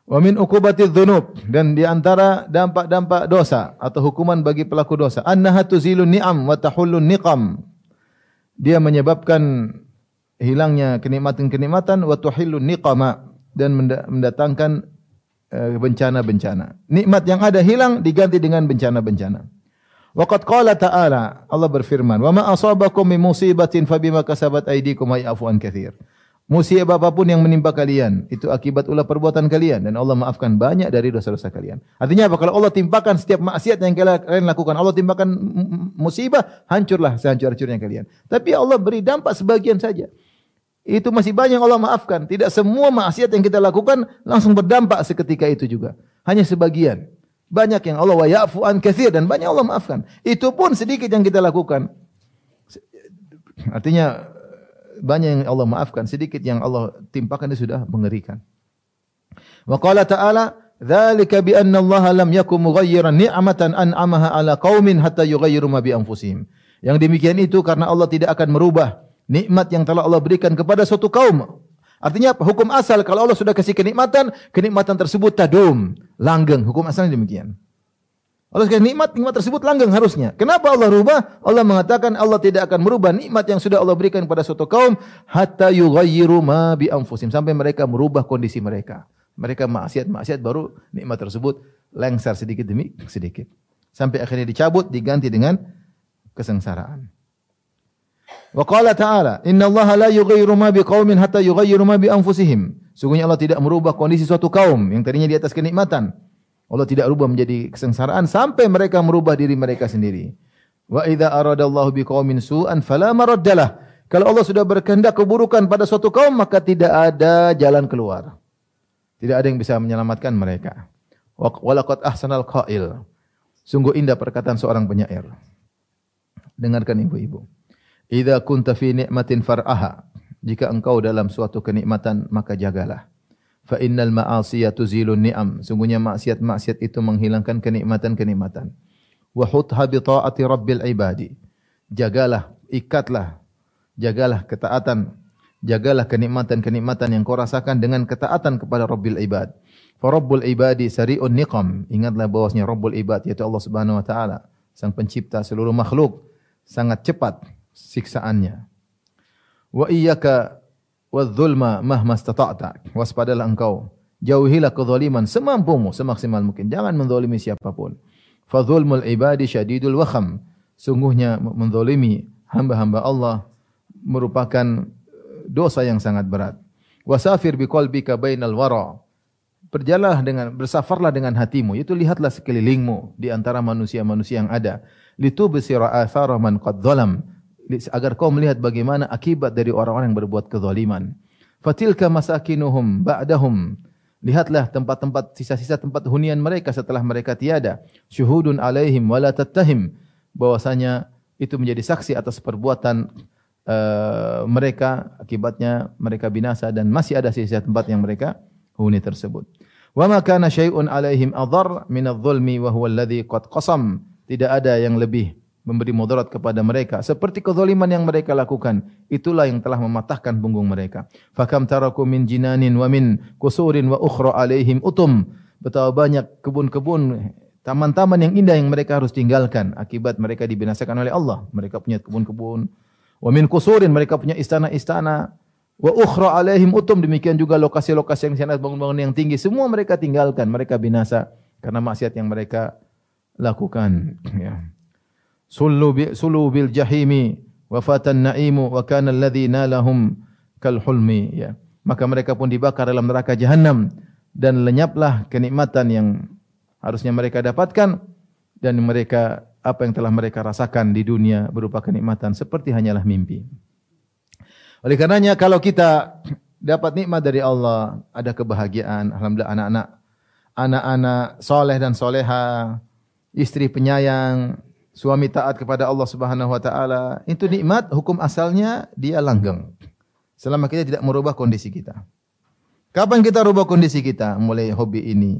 Wa min uqubatiz dzunub dan di antara dampak-dampak dosa atau hukuman bagi pelaku dosa annaha tuzilun ni'am wa tahullun niqam. Dia menyebabkan hilangnya kenikmatan-kenikmatan wa tuhillun niqama dan mendatangkan eh, bencana-bencana. Nikmat yang ada hilang diganti dengan bencana-bencana. Waqad qala ta'ala Allah berfirman, "Wa ma asabakum min musibatin fabima kasabat aydikum wa ya'fu an katsir." Musibah apa pun yang menimpa kalian, itu akibat ulah perbuatan kalian dan Allah maafkan banyak dari dosa-dosa kalian. Artinya apa? Kalau Allah timpakan setiap maksiat yang kalian lakukan, Allah timpakan musibah, hancurlah sehancur-hancurnya kalian. Tapi Allah beri dampak sebagian saja. Itu masih banyak Allah maafkan. Tidak semua maksiat yang kita lakukan langsung berdampak seketika itu juga. Hanya sebagian. Banyak yang Allah wa ya'fu an dan banyak Allah maafkan. Itu pun sedikit yang kita lakukan. Artinya banyak yang Allah maafkan, sedikit yang Allah timpakan itu sudah mengerikan. Wa qala ta'ala, "Dzalika bi anna Allah lam yakum mughayyiran ni'matan an'amaha 'ala qaumin hatta yughayyiru ma bi anfusihim." Yang demikian itu karena Allah tidak akan merubah nikmat yang telah Allah berikan kepada suatu kaum. Artinya apa? Hukum asal kalau Allah sudah kasih kenikmatan, kenikmatan tersebut tadum, langgeng. Hukum asalnya demikian. Allah sekali nikmat, nikmat tersebut langgeng harusnya. Kenapa Allah rubah? Allah mengatakan Allah tidak akan merubah nikmat yang sudah Allah berikan kepada suatu kaum hatta yughayyiru ma bi anfusim sampai mereka merubah kondisi mereka. Mereka maksiat-maksiat baru nikmat tersebut lengser sedikit demi sedikit. Sampai akhirnya dicabut diganti dengan kesengsaraan. Wa qala ta'ala, "Inna Allah la yughayyiru ma biqaumin hatta yughayyiru ma bi anfusihim." Sungguhnya Allah tidak merubah kondisi suatu kaum yang tadinya di atas kenikmatan Allah tidak rubah menjadi kesengsaraan sampai mereka merubah diri mereka sendiri. Wa idza aradallahu biqaumin su'an fala maraddalah. Kalau Allah sudah berkehendak keburukan pada suatu kaum maka tidak ada jalan keluar. Tidak ada yang bisa menyelamatkan mereka. Walaqad ahsanal qail. Sungguh indah perkataan seorang penyair. Dengarkan ibu-ibu. Idza kunta fi ni'matin far'aha. Jika engkau dalam suatu kenikmatan maka jagalah. Fa innal ni'am. Sungguhnya maksiat-maksiat itu menghilangkan kenikmatan-kenikmatan. Wa hutha bi ta'ati rabbil ibadi. Jagalah, ikatlah, jagalah ketaatan, jagalah kenikmatan-kenikmatan yang kau rasakan dengan ketaatan kepada Rabbil ibad. Fa Rabbul ibadi sari'un niqam. Ingatlah bahwasanya Rabbul ibad yaitu Allah Subhanahu wa taala, sang pencipta seluruh makhluk, sangat cepat siksaannya. Wa iyyaka wadzulma mahma stata'ta. Waspadalah engkau. Jauhilah kezaliman semampumu, semaksimal mungkin. Jangan menzalimi siapa pun. Fadzulmul ibadi syadidul wakham. Sungguhnya menzalimi hamba-hamba Allah merupakan dosa yang sangat berat. Wasafir biqalbika bainal wara. Berjalanlah dengan bersafarlah dengan hatimu, itu lihatlah sekelilingmu di antara manusia-manusia yang ada. Litubsira athara man qad zalam agar kau melihat bagaimana akibat dari orang-orang yang berbuat kezaliman. Fatilka masakinuhum ba'dahum. Lihatlah tempat-tempat sisa-sisa tempat hunian mereka setelah mereka tiada. Syuhudun alaihim wala tattahim. Bahwasanya itu menjadi saksi atas perbuatan uh, mereka akibatnya mereka binasa dan masih ada sisa tempat yang mereka huni tersebut. Wa ma kana syai'un alaihim adhar min adh-dhulmi wa huwa alladhi qad qasam. Tidak ada yang lebih memberi mudarat kepada mereka. Seperti kezaliman yang mereka lakukan itulah yang telah mematahkan punggung mereka. Fakam taraku min jinanin wa min kusurin wa ukhra alaihim utum. Betapa banyak kebun-kebun taman-taman yang indah yang mereka harus tinggalkan. Akibat mereka dibinasakan oleh Allah. Mereka punya kebun-kebun. Wa min kusurin mereka punya istana-istana. Wa ukhra alaihim utum. Demikian juga lokasi-lokasi yang sana bangun-bangun yang tinggi. Semua mereka tinggalkan. Mereka binasa karena maksiat yang mereka lakukan. Ya sulu bi sulu bil jahimi wa fatan naimu wa kana alladhi nalahum kal hulmi ya maka mereka pun dibakar dalam neraka jahanam dan lenyaplah kenikmatan yang harusnya mereka dapatkan dan mereka apa yang telah mereka rasakan di dunia berupa kenikmatan seperti hanyalah mimpi. Oleh karenanya kalau kita dapat nikmat dari Allah, ada kebahagiaan, alhamdulillah anak-anak anak-anak soleh dan soleha, istri penyayang, suami taat kepada Allah Subhanahu wa taala, itu nikmat hukum asalnya dia langgeng. Selama kita tidak merubah kondisi kita. Kapan kita rubah kondisi kita? Mulai hobi ini,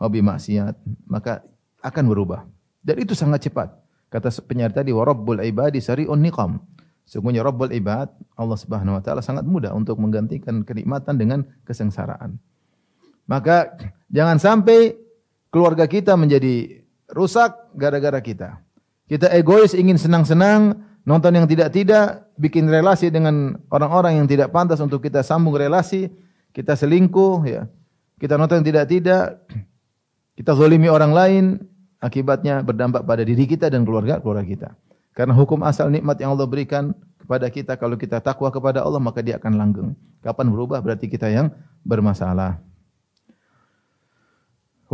hobi maksiat, maka akan berubah. Dan itu sangat cepat. Kata penyair tadi, wa rabbul ibadi sari'un niqam. Sungguhnya Rabbul ibad, Allah Subhanahu wa taala sangat mudah untuk menggantikan kenikmatan dengan kesengsaraan. Maka jangan sampai keluarga kita menjadi rusak gara-gara kita. Kita egois ingin senang-senang, nonton yang tidak-tidak, bikin relasi dengan orang-orang yang tidak pantas untuk kita sambung relasi, kita selingkuh ya. Kita nonton yang tidak-tidak, kita zalimi orang lain, akibatnya berdampak pada diri kita dan keluarga keluarga kita. Karena hukum asal nikmat yang Allah berikan kepada kita kalau kita takwa kepada Allah maka dia akan langgeng. Kapan berubah berarti kita yang bermasalah.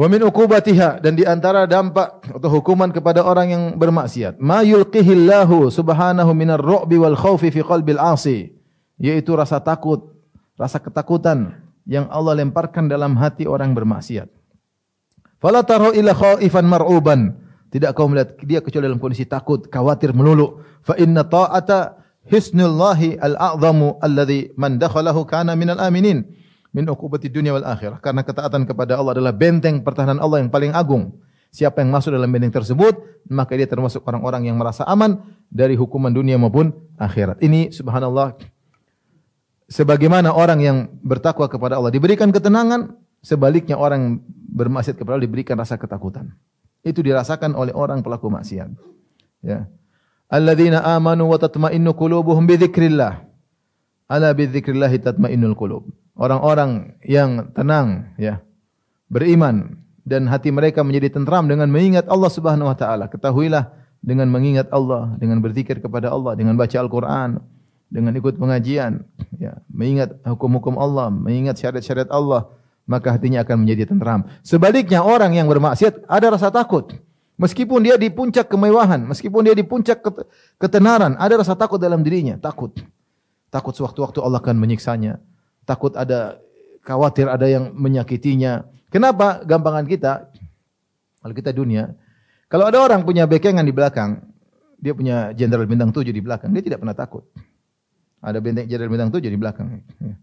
Wa min uqubatiha dan di antara dampak atau hukuman kepada orang yang bermaksiat, ma yulqihillahu subhanahu minar ru'bi wal khaufi fi qalbil 'asi, yaitu rasa takut, rasa ketakutan yang Allah lemparkan dalam hati orang bermaksiat. Fala tarahu ila khaifan mar'uban. Tidak kau melihat dia kecuali dalam kondisi takut, khawatir melulu. Fa inna ta'ata hisnullahi al-a'zamu alladhi man dakhalahu kana minal aminin min uqubati dunya wal akhirah. Karena ketaatan kepada Allah adalah benteng pertahanan Allah yang paling agung. Siapa yang masuk dalam benteng tersebut, maka dia termasuk orang-orang yang merasa aman dari hukuman dunia maupun akhirat. Ini subhanallah sebagaimana orang yang bertakwa kepada Allah diberikan ketenangan, Sebaliknya orang bermaksiat kepada Allah diberikan rasa ketakutan. Itu dirasakan oleh orang pelaku maksiat. Ya. Alladzina amanu wa tatma'innu qulubuhum bi dzikrillah. Ala bi dzikrillah tatma'innul qulub. Orang-orang yang tenang ya, beriman dan hati mereka menjadi tentram dengan mengingat Allah Subhanahu wa taala. Ketahuilah dengan mengingat Allah, dengan berzikir kepada Allah, dengan baca Al-Qur'an, dengan ikut pengajian, ya, mengingat hukum-hukum Allah, mengingat syariat-syariat Allah, maka hatinya akan menjadi tentram. Sebaliknya orang yang bermaksiat ada rasa takut. Meskipun dia di puncak kemewahan, meskipun dia di puncak ketenaran, ada rasa takut dalam dirinya, takut. Takut sewaktu-waktu Allah akan menyiksanya. Takut ada khawatir ada yang menyakitinya. Kenapa? Gampangan kita kalau kita dunia, kalau ada orang punya bekengan di belakang, dia punya jenderal bintang tujuh di belakang, dia tidak pernah takut. Ada benteng jenderal bintang tujuh di belakang. Ya.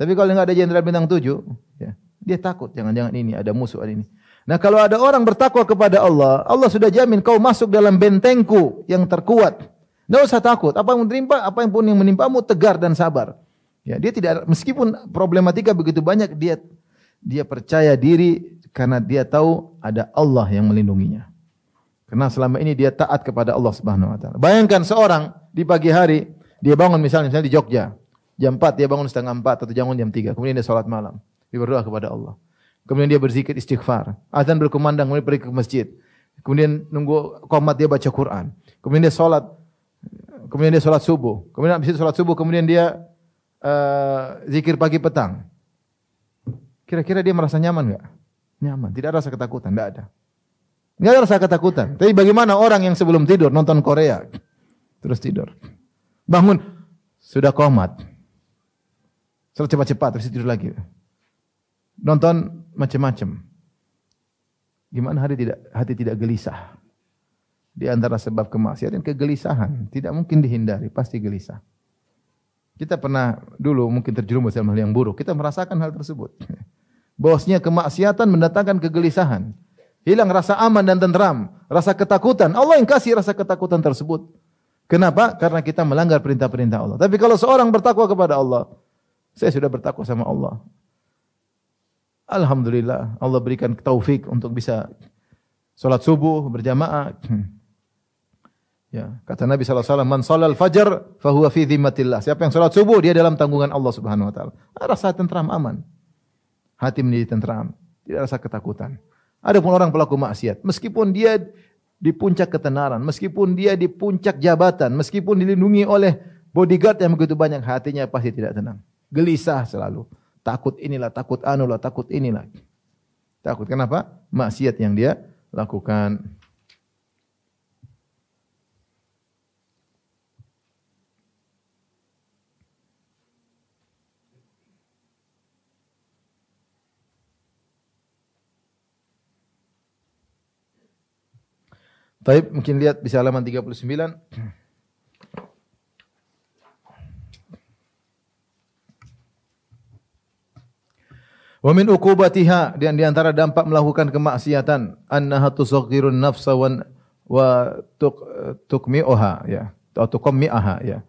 Tapi kalau nggak ada jenderal bintang tujuh, ya, dia takut. Jangan-jangan ini ada musuh ada ini. Nah kalau ada orang bertakwa kepada Allah, Allah sudah jamin kau masuk dalam bentengku yang terkuat. Tidak usah takut. Apa yang menimpa, apa yang pun yang menimpamu tegar dan sabar. Ya, dia tidak meskipun problematika begitu banyak, dia dia percaya diri karena dia tahu ada Allah yang melindunginya. Karena selama ini dia taat kepada Allah Subhanahu wa taala. Bayangkan seorang di pagi hari dia bangun misalnya, misalnya di Jogja. Jam 4 dia bangun setengah 4 atau bangun jam 3. Kemudian dia salat malam. Dia berdoa kepada Allah. Kemudian dia berzikir istighfar. Azan berkumandang, kemudian pergi ke masjid. Kemudian nunggu komat dia baca Quran. Kemudian dia salat. Kemudian dia salat subuh. Kemudian habis itu salat subuh, kemudian dia uh, zikir pagi petang. Kira-kira dia merasa nyaman enggak? Nyaman. Tidak ada rasa ketakutan, enggak ada. Enggak ada rasa ketakutan. Tapi bagaimana orang yang sebelum tidur nonton Korea terus tidur. Bangun sudah komat. Setelah cepat-cepat terus tidur lagi. Nonton macam-macam. Gimana hati tidak hati tidak gelisah? Di antara sebab kemaksiatan kegelisahan, tidak mungkin dihindari, pasti gelisah. Kita pernah dulu mungkin terjerumus dalam hal yang buruk, kita merasakan hal tersebut. Bosnya kemaksiatan mendatangkan kegelisahan. Hilang rasa aman dan tentram, rasa ketakutan. Allah yang kasih rasa ketakutan tersebut. Kenapa? Karena kita melanggar perintah-perintah Allah. Tapi kalau seorang bertakwa kepada Allah, saya sudah bertakwa sama Allah. Alhamdulillah Allah berikan taufik untuk bisa salat subuh berjamaah. Ya, kata Nabi SAW, Man salal fajar, fahuwa fi dhimmatillah. Siapa yang salat subuh, dia dalam tanggungan Allah Subhanahu Wa Taala. Rasa tentram aman. Hati menjadi tentram. Tidak rasa ketakutan. Ada pun orang pelaku maksiat. Meskipun dia di puncak ketenaran, meskipun dia di puncak jabatan, meskipun dilindungi oleh bodyguard yang begitu banyak, hatinya pasti tidak tenang gelisah selalu. Takut inilah, takut anulah, takut inilah. Takut kenapa? maksiat yang dia lakukan. Taib mungkin lihat bisa halaman 39. Wa min uqubatiha dan di antara dampak melakukan kemaksiatan annaha tusaghirun nafsa wa tuk, tukmi'uha ya atau tuqmi'aha ya.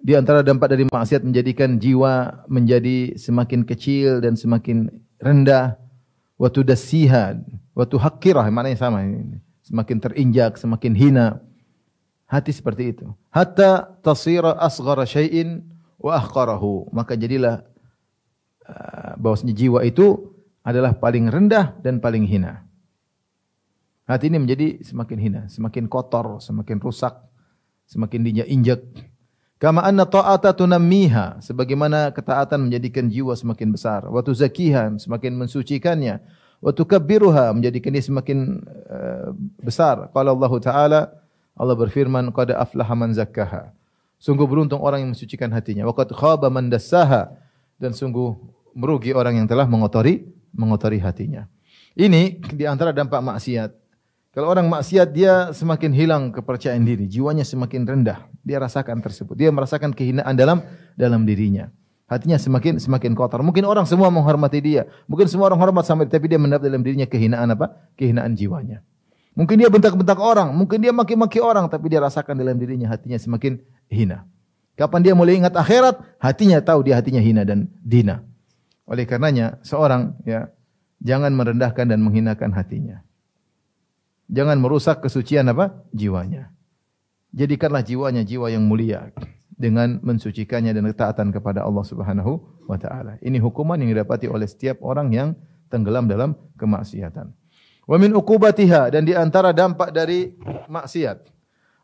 Di antara dampak dari maksiat menjadikan jiwa menjadi semakin kecil dan semakin rendah wa tudassiha wa tuhaqqirah maknanya sama ini semakin terinjak, semakin hina. Hati seperti itu. Hatta tasira asghara syai'in wa ahqarahu. Maka jadilah uh, bahwasanya jiwa itu adalah paling rendah dan paling hina. Hati ini menjadi semakin hina, semakin kotor, semakin rusak, semakin diinjak. Kama anna ta'ata tunammiha, sebagaimana ketaatan menjadikan jiwa semakin besar, wa tuzakiha, semakin mensucikannya, wa tukabbiruha menjadikan dia semakin uh, besar. Qala Allah Taala Allah berfirman qad aflaha man zakkaha. Sungguh beruntung orang yang mensucikan hatinya. Wa qad khaba man dassaha dan sungguh merugi orang yang telah mengotori mengotori hatinya. Ini di antara dampak maksiat. Kalau orang maksiat dia semakin hilang kepercayaan diri, jiwanya semakin rendah. Dia rasakan tersebut. Dia merasakan kehinaan dalam dalam dirinya. Hatinya semakin semakin kotor. Mungkin orang semua menghormati dia. Mungkin semua orang hormat sampai tapi dia mendapat dalam dirinya kehinaan apa? Kehinaan jiwanya. Mungkin dia bentak-bentak orang, mungkin dia maki-maki orang tapi dia rasakan dalam dirinya hatinya semakin hina. Kapan dia mulai ingat akhirat, hatinya tahu dia hatinya hina dan dina. Oleh karenanya seorang ya jangan merendahkan dan menghinakan hatinya. Jangan merusak kesucian apa? jiwanya. Jadikanlah jiwanya jiwa yang mulia dengan mensucikannya dan ketaatan kepada Allah Subhanahu wa taala. Ini hukuman yang didapati oleh setiap orang yang tenggelam dalam kemaksiatan. Wa min uqubatiha dan di antara dampak dari maksiat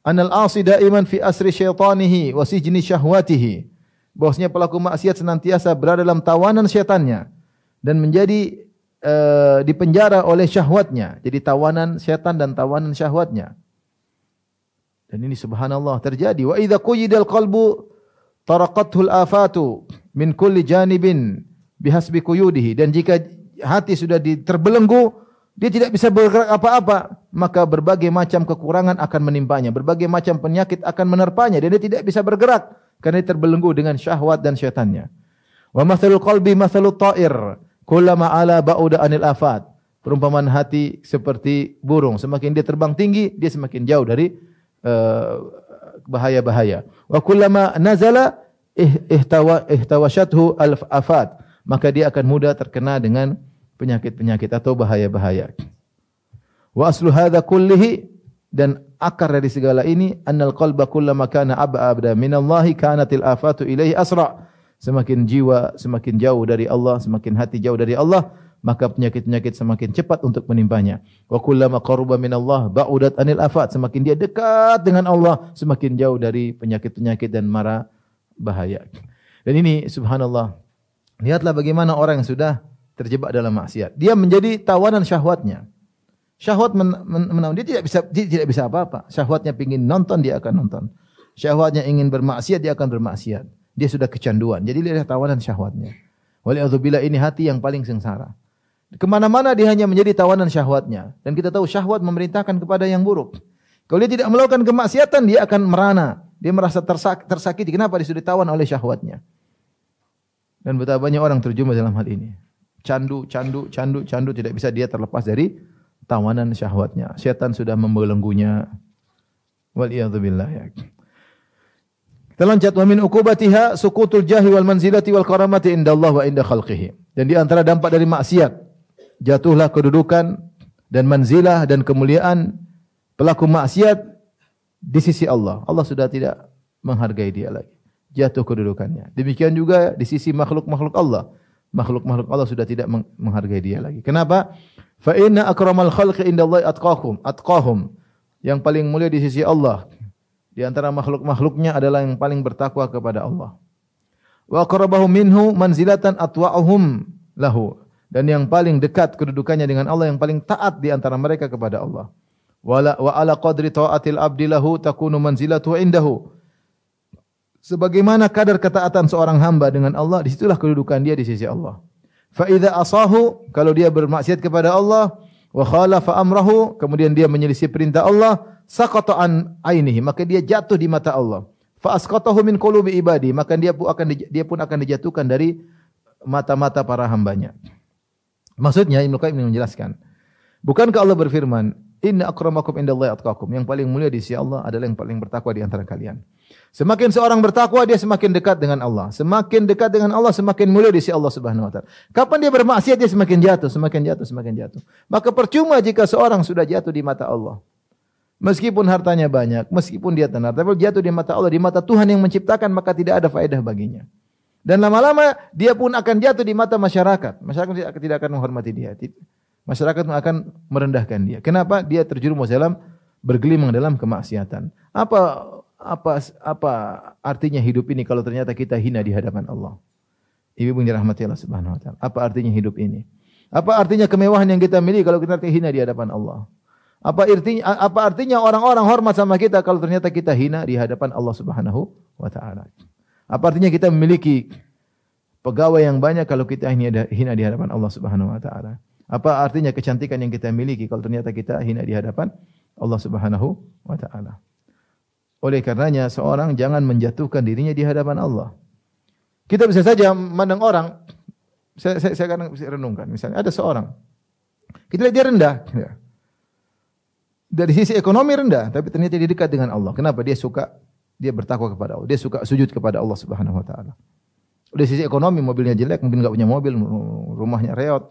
anal asi daiman fi asri syaitanihi wa sijni syahwatihi. Bahwasanya pelaku maksiat senantiasa berada dalam tawanan syaitannya dan menjadi uh, dipenjara oleh syahwatnya. Jadi tawanan syaitan dan tawanan syahwatnya. Dan ini subhanallah terjadi. Wa idza quyidal qalbu taraqathul afatu min kulli janibin bihasbi quyudihi. Dan jika hati sudah terbelenggu, dia tidak bisa bergerak apa-apa, maka berbagai macam kekurangan akan menimpanya, berbagai macam penyakit akan menerpanya dan dia tidak bisa bergerak karena dia terbelenggu dengan syahwat dan syaitannya. Wa mathalul qalbi mathalut ta'ir, kullama ala ba'uda anil afat. Perumpamaan hati seperti burung, semakin dia terbang tinggi, dia semakin jauh dari bahaya-bahaya. Wa kullama nazala ihtawa ihtawashathu al-afat, maka dia akan mudah terkena dengan penyakit-penyakit atau bahaya-bahaya. Wa aslu hadza kullihi dan akar dari segala ini annal qalba kullama kana ab'ada minallahi kanatil afatu ilaihi asra. Semakin jiwa semakin jauh dari Allah, semakin hati jauh dari Allah, maka penyakit-penyakit semakin cepat untuk menimpanya. Wa kullama qaruba minallah ba'udat anil afat. Semakin dia dekat dengan Allah, semakin jauh dari penyakit-penyakit dan mara bahaya. Dan ini subhanallah. Lihatlah bagaimana orang yang sudah terjebak dalam maksiat. Dia menjadi tawanan syahwatnya. Syahwat men, dia tidak bisa dia tidak bisa apa-apa. Syahwatnya ingin nonton dia akan nonton. Syahwatnya ingin bermaksiat dia akan bermaksiat. Dia sudah kecanduan. Jadi dia tawanan syahwatnya. Waliyadzubillah ini hati yang paling sengsara. Ke mana-mana dia hanya menjadi tawanan syahwatnya. Dan kita tahu syahwat memerintahkan kepada yang buruk. Kalau dia tidak melakukan kemaksiatan, dia akan merana. Dia merasa tersak tersakiti. Kenapa dia sudah tawan oleh syahwatnya? Dan betapa banyak orang terjumpa dalam hal ini. Candu, candu, candu, candu. Tidak bisa dia terlepas dari tawanan syahwatnya. Syaitan sudah membelenggunya. Waliyahzubillah. Ya. Kita loncat wa min ukubatiha sukutul jahi wal manzilati wal karamati inda Allah wa inda khalqihi. Dan di antara dampak dari maksiat jatuhlah kedudukan dan manzilah dan kemuliaan pelaku maksiat di sisi Allah. Allah sudah tidak menghargai dia lagi. Jatuh kedudukannya. Demikian juga di sisi makhluk-makhluk Allah. Makhluk-makhluk Allah sudah tidak menghargai dia lagi. Kenapa? Fa inna akramal khalqi indallahi atqahum, atqahum. Yang paling mulia di sisi Allah di antara makhluk-makhluknya adalah yang paling bertakwa kepada Allah. Wa aqrabahum minhu manzilatan atwa'uhum lahu dan yang paling dekat kedudukannya dengan Allah yang paling taat di antara mereka kepada Allah. Wala wa ala qadri taatil abdi lahu takunu manzilatu indahu. Sebagaimana kadar ketaatan seorang hamba dengan Allah, di situlah kedudukan dia di sisi Allah. Fa idza asahu, kalau dia bermaksiat kepada Allah, wa khalafa amrahu, kemudian dia menyelisih perintah Allah, saqata an ainihi, maka dia jatuh di mata Allah. Fa asqatahu min qulubi ibadi, maka dia pun akan dia pun akan dijatuhkan dari mata-mata para hambanya. Maksudnya Ibnu Qayyim menjelaskan, bukankah Allah berfirman, "Inna akramakum indallahi atqakum." Yang paling mulia di sisi Allah adalah yang paling bertakwa di antara kalian. Semakin seorang bertakwa, dia semakin dekat dengan Allah. Semakin dekat dengan Allah, semakin mulia di sisi Allah Subhanahu wa taala. Kapan dia bermaksiat, dia semakin jatuh, semakin jatuh, semakin jatuh. Maka percuma jika seorang sudah jatuh di mata Allah. Meskipun hartanya banyak, meskipun dia tenar, tapi jatuh di mata Allah, di mata Tuhan yang menciptakan, maka tidak ada faedah baginya. Dan lama-lama dia pun akan jatuh di mata masyarakat. Masyarakat tidak akan menghormati dia. Masyarakat akan merendahkan dia. Kenapa? Dia terjerumus dalam bergelimang dalam kemaksiatan. Apa apa apa artinya hidup ini kalau ternyata kita hina di hadapan Allah? Ibu yang Allah Subhanahu wa taala. Apa artinya hidup ini? Apa artinya kemewahan yang kita miliki kalau kita hina di hadapan Allah? Apa artinya apa artinya orang-orang hormat sama kita kalau ternyata kita hina di hadapan Allah Subhanahu wa taala? Apa artinya kita memiliki pegawai yang banyak kalau kita hina di hadapan Allah Subhanahu wa taala? Apa artinya kecantikan yang kita miliki kalau ternyata kita hina di hadapan Allah Subhanahu wa taala? Oleh karenanya seorang jangan menjatuhkan dirinya di hadapan Allah. Kita bisa saja memandang orang saya saya, saya kadang renungkan misalnya ada seorang kita lihat dia rendah ya. Dari sisi ekonomi rendah tapi ternyata dia dekat dengan Allah. Kenapa? Dia suka dia bertakwa kepada Allah. Dia suka sujud kepada Allah Subhanahu wa taala. Dari sisi ekonomi mobilnya jelek, mungkin enggak punya mobil, rumahnya reot,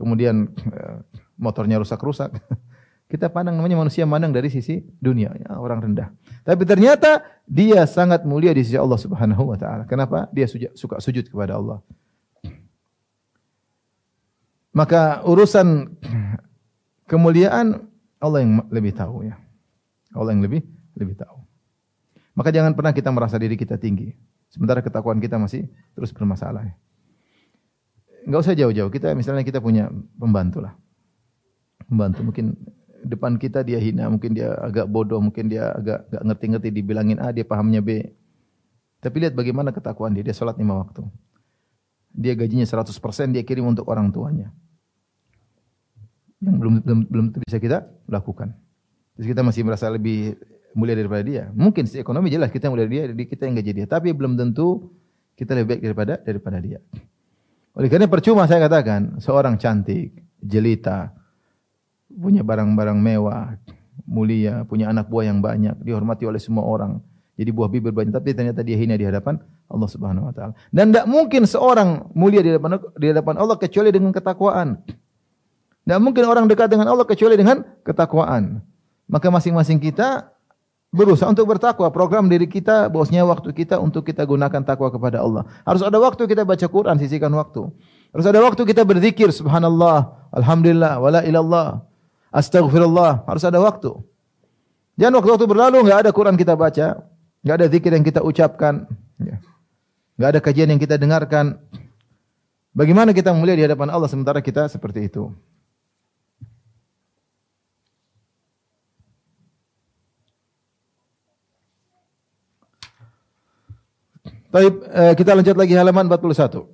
kemudian eh, motornya rusak-rusak. Kita pandang namanya manusia pandang dari sisi dunia, ya, orang rendah. Tapi ternyata dia sangat mulia di sisi Allah Subhanahu wa taala. Kenapa? Dia suka sujud kepada Allah. Maka urusan kemuliaan Allah yang lebih tahu ya. Allah yang lebih lebih tahu. Maka jangan pernah kita merasa diri kita tinggi. Sementara ketakuan kita masih terus bermasalah. Enggak usah jauh-jauh. Kita misalnya kita punya pembantu lah. Pembantu mungkin depan kita dia hina, mungkin dia agak bodoh, mungkin dia agak enggak ngerti-ngerti dibilangin A, dia pahamnya B. Tapi lihat bagaimana ketakuan dia. Dia sholat lima waktu. Dia gajinya 100% dia kirim untuk orang tuanya. Yang belum belum belum bisa kita lakukan. Terus kita masih merasa lebih mulia daripada dia. Mungkin si ekonomi jelas kita mulia dia, jadi kita yang gaji dia. Tapi belum tentu kita lebih baik daripada daripada dia. Oleh karena percuma saya katakan, seorang cantik, jelita, punya barang-barang mewah, mulia, punya anak buah yang banyak, dihormati oleh semua orang. Jadi buah bibir banyak, tapi ternyata dia hina di hadapan Allah Subhanahu wa taala. Dan tidak mungkin seorang mulia di hadapan di hadapan Allah kecuali dengan ketakwaan. Tidak mungkin orang dekat dengan Allah kecuali dengan ketakwaan. Maka masing-masing kita berusaha untuk bertakwa. Program diri kita, bosnya waktu kita untuk kita gunakan takwa kepada Allah. Harus ada waktu kita baca Quran, sisihkan waktu. Harus ada waktu kita berzikir, subhanallah, alhamdulillah, wala ilallah, astaghfirullah. Harus ada waktu. Jangan waktu-waktu berlalu, enggak ada Quran kita baca, enggak ada zikir yang kita ucapkan, enggak ya. ada kajian yang kita dengarkan. Bagaimana kita mulia di hadapan Allah sementara kita seperti itu? Baik, eh, kita lanjut lagi halaman 41.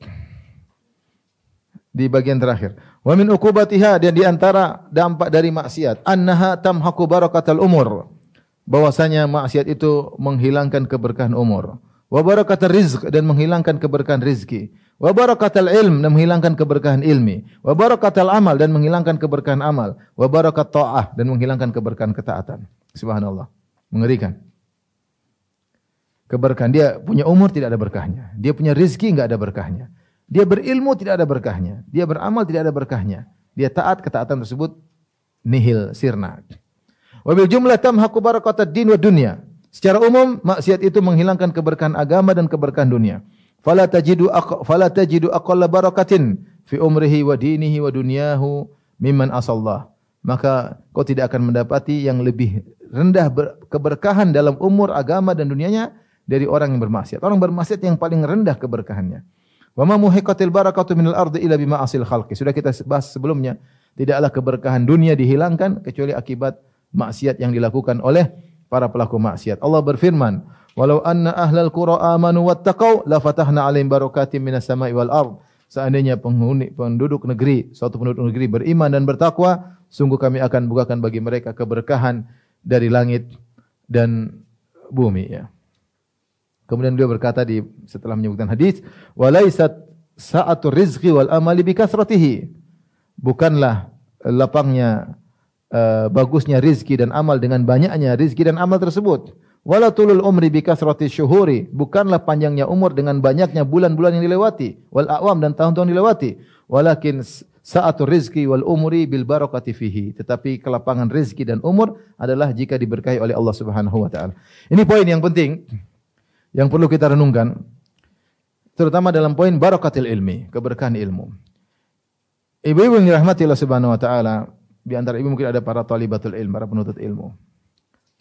Di bagian terakhir. Wa min uqubatiha dan di antara dampak dari maksiat, annaha tamhaqu barakatal umur. Bahwasanya maksiat itu menghilangkan keberkahan umur. Wa barakatal rizq dan menghilangkan keberkahan rizki. Wa barakatal ilm dan menghilangkan keberkahan ilmi. Wa barakatal amal dan menghilangkan keberkahan amal. Wa barakat ta'ah dan menghilangkan keberkahan ketaatan. Subhanallah. Mengerikan keberkahan. Dia punya umur tidak ada berkahnya. Dia punya rezeki enggak ada berkahnya. Dia berilmu tidak ada berkahnya. Dia beramal tidak ada berkahnya. Dia taat ketaatan tersebut nihil sirna. Wabil jumlah tamhaqu barakatad din wa dunya. Secara umum maksiat itu menghilangkan keberkahan agama dan keberkahan dunia. Fala tajidu fala tajidu aqalla barakatin fi umrihi wa dinihi wa dunyahu mimman asallah. Maka kau tidak akan mendapati yang lebih rendah keberkahan dalam umur agama dan dunianya dari orang yang bermaksiat. Orang bermaksiat yang paling rendah keberkahannya. Wa ma muhiqatil barakatu minal ardi illa bima asil khalqi. Sudah kita bahas sebelumnya, tidaklah keberkahan dunia dihilangkan kecuali akibat maksiat yang dilakukan oleh para pelaku maksiat. Allah berfirman, "Walau anna ahlal qura amanu wattaqau la fatahna 'alaihim barakatim minas sama'i wal ard." Seandainya penghuni penduduk negeri, suatu penduduk negeri beriman dan bertakwa, sungguh kami akan bukakan bagi mereka keberkahan dari langit dan bumi ya. Kemudian beliau berkata di setelah menyebutkan hadis, "Walaisat sa'atu rizqi wal amali bi kasratihi." Bukanlah lapangnya uh, bagusnya rizki dan amal dengan banyaknya rizki dan amal tersebut. Wala tulul umri bi syuhuri. Bukanlah panjangnya umur dengan banyaknya bulan-bulan yang dilewati, wal awam dan tahun-tahun dilewati. Walakin sa'atu rizki wal umri bil barakati fihi. Tetapi kelapangan rizki dan umur adalah jika diberkahi oleh Allah Subhanahu wa taala. Ini poin yang penting yang perlu kita renungkan terutama dalam poin barakatil ilmi, keberkahan ilmu. Ibu-ibu yang dirahmati Allah Subhanahu wa taala, di antara ibu mungkin ada para talibatul ilmu, para penuntut ilmu.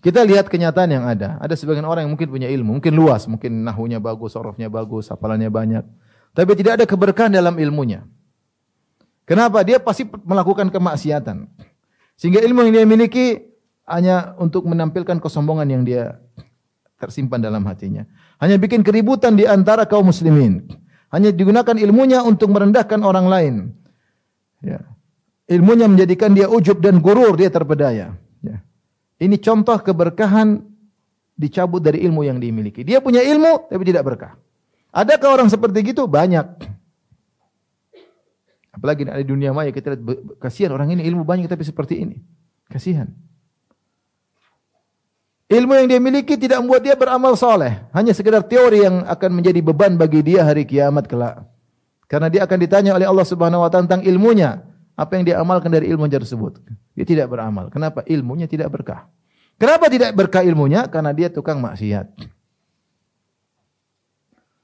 Kita lihat kenyataan yang ada. Ada sebagian orang yang mungkin punya ilmu, mungkin luas, mungkin nahunya bagus, sorofnya bagus, hafalannya banyak. Tapi tidak ada keberkahan dalam ilmunya. Kenapa? Dia pasti melakukan kemaksiatan. Sehingga ilmu yang dia miliki hanya untuk menampilkan kesombongan yang dia tersimpan dalam hatinya. Hanya bikin keributan di antara kaum muslimin. Hanya digunakan ilmunya untuk merendahkan orang lain. Ya. Ilmunya menjadikan dia ujub dan gurur, dia terpedaya. Ya. Ini contoh keberkahan dicabut dari ilmu yang dimiliki. Dia punya ilmu tapi tidak berkah. Adakah orang seperti itu? Banyak. Apalagi di dunia maya kita lihat kasihan orang ini ilmu banyak tapi seperti ini. Kasihan. Ilmu yang dia miliki tidak membuat dia beramal soleh. Hanya sekedar teori yang akan menjadi beban bagi dia hari kiamat kelak. Karena dia akan ditanya oleh Allah Subhanahu wa taala tentang ilmunya. Apa yang dia amalkan dari ilmu tersebut. Dia tidak beramal. Kenapa? Ilmunya tidak berkah. Kenapa tidak berkah ilmunya? Karena dia tukang maksiat.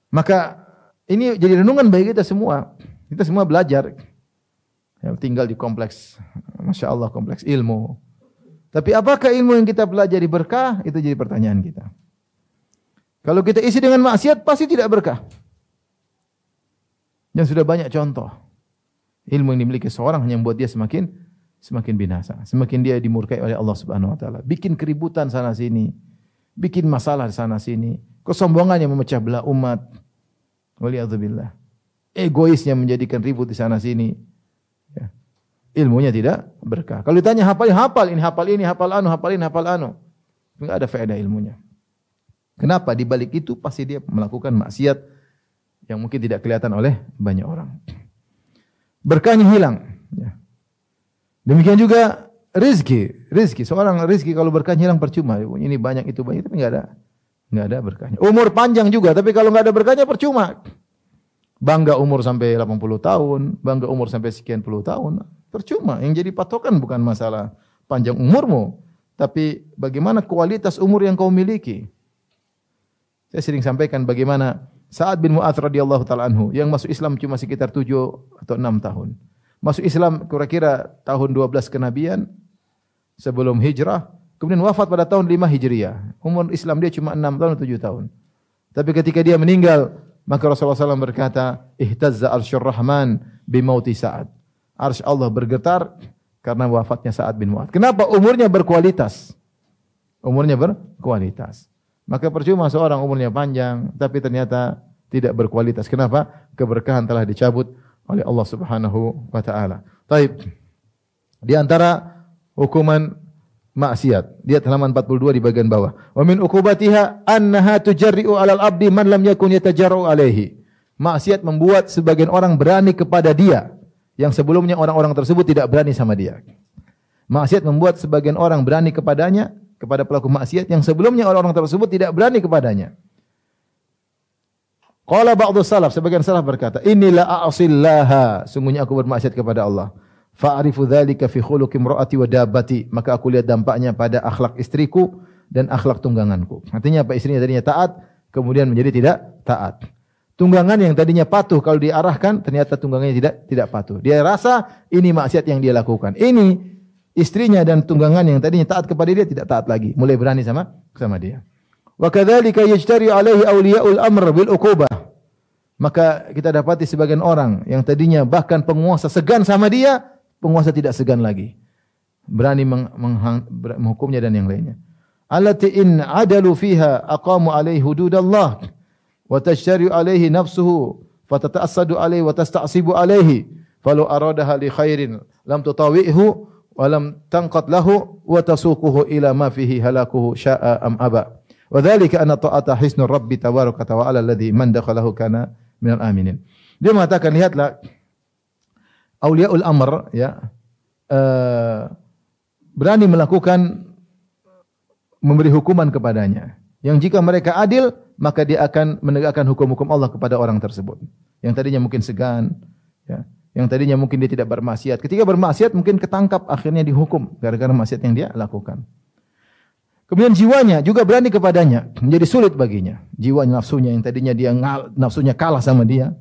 Maka ini jadi renungan bagi kita semua. Kita semua belajar. Yang tinggal di kompleks. Masya Allah kompleks ilmu. Tapi apakah ilmu yang kita pelajari berkah? Itu jadi pertanyaan kita. Kalau kita isi dengan maksiat pasti tidak berkah. Dan sudah banyak contoh. Ilmu yang dimiliki seorang hanya membuat dia semakin semakin binasa, semakin dia dimurkai oleh Allah Subhanahu wa taala. Bikin keributan sana sini, bikin masalah sana sini, kesombongan yang memecah belah umat. Waliyadzubillah. Egoisnya menjadikan ribut di sana sini ilmunya tidak berkah. Kalau ditanya hafal, hafal ini, hafal ini, hafal anu, hafal ini, hafal anu. Enggak ada faedah ilmunya. Kenapa? Di balik itu pasti dia melakukan maksiat yang mungkin tidak kelihatan oleh banyak orang. Berkahnya hilang. Ya. Demikian juga rizki. Rizki. Seorang rizki kalau berkahnya hilang percuma. Ini banyak, itu banyak. Tapi enggak ada. Enggak ada berkahnya. Umur panjang juga. Tapi kalau enggak ada berkahnya percuma. Bangga umur sampai 80 tahun. Bangga umur sampai sekian puluh tahun. Percuma. Yang jadi patokan bukan masalah panjang umurmu, tapi bagaimana kualitas umur yang kau miliki. Saya sering sampaikan bagaimana Sa'ad bin Mu'adz radhiyallahu taala anhu yang masuk Islam cuma sekitar 7 atau 6 tahun. Masuk Islam kira-kira tahun 12 kenabian sebelum hijrah, kemudian wafat pada tahun 5 Hijriah. Umur Islam dia cuma 6 tahun atau 7 tahun. Tapi ketika dia meninggal, maka Rasulullah SAW berkata, "Ihtazza arsyur rahman bimauti Sa'ad." Arsy Allah bergetar karena wafatnya Sa'ad bin Mu'ad. Kenapa? Umurnya berkualitas. Umurnya berkualitas. Maka percuma seorang umurnya panjang tapi ternyata tidak berkualitas. Kenapa? Keberkahan telah dicabut oleh Allah Subhanahu wa taala. Taib. Di antara hukuman maksiat. Lihat halaman 42 di bagian bawah. Wa min uqubatiha annaha tujarri'u 'alal abdi man lam yakun yatajarru alaihi. Maksiat membuat sebagian orang berani kepada dia yang sebelumnya orang-orang tersebut tidak berani sama dia. Maksiat membuat sebagian orang berani kepadanya, kepada pelaku maksiat yang sebelumnya orang-orang tersebut tidak berani kepadanya. Qala ba'du salaf, sebagian salaf berkata, "Inilah a'sillaha, sungguhnya aku bermaksiat kepada Allah." Fa'arifu dzalika fi khuluqi imraati wa dabbati, maka aku lihat dampaknya pada akhlak istriku dan akhlak tungganganku. Artinya apa istrinya tadinya taat, kemudian menjadi tidak taat. Tunggangan yang tadinya patuh kalau diarahkan ternyata tunggangannya tidak tidak patuh. Dia rasa ini maksiat yang dia lakukan. Ini istrinya dan tunggangan yang tadinya taat kepada dia tidak taat lagi, mulai berani sama sama dia. Wa kadzalika yajtari alaihi awliyaul amr bil uqubah. Maka kita dapati sebagian orang yang tadinya bahkan penguasa segan sama dia, penguasa tidak segan lagi. Berani meng, meng, menghukumnya dan yang lainnya. Allati in adalu fiha aqamu alaihi hududallah wa tashtari alaihi nafsuhu fatata'assadu alaihi wa tasta'sibu alaihi falau aradaha li khairin lam tutawi'hu wa lam tanqat lahu wa tasuquhu ila ma fihi halakuhu sya'a am aba. Wa dhalika anna ta'ata hisnur rabbi tabaraka wa ta'ala alladhi man dakhalahu kana minal aminin. Dia mengatakan lihatlah auliaul amr ya uh, berani melakukan memberi hukuman kepadanya. Yang jika mereka adil, maka dia akan menegakkan hukum-hukum Allah kepada orang tersebut. Yang tadinya mungkin segan, ya. Yang tadinya mungkin dia tidak bermaksiat. Ketika bermaksiat mungkin ketangkap akhirnya dihukum gara-gara maksiat yang dia lakukan. Kemudian jiwanya juga berani kepadanya, menjadi sulit baginya. Jiwa nafsunya yang tadinya dia nafsunya kalah sama dia,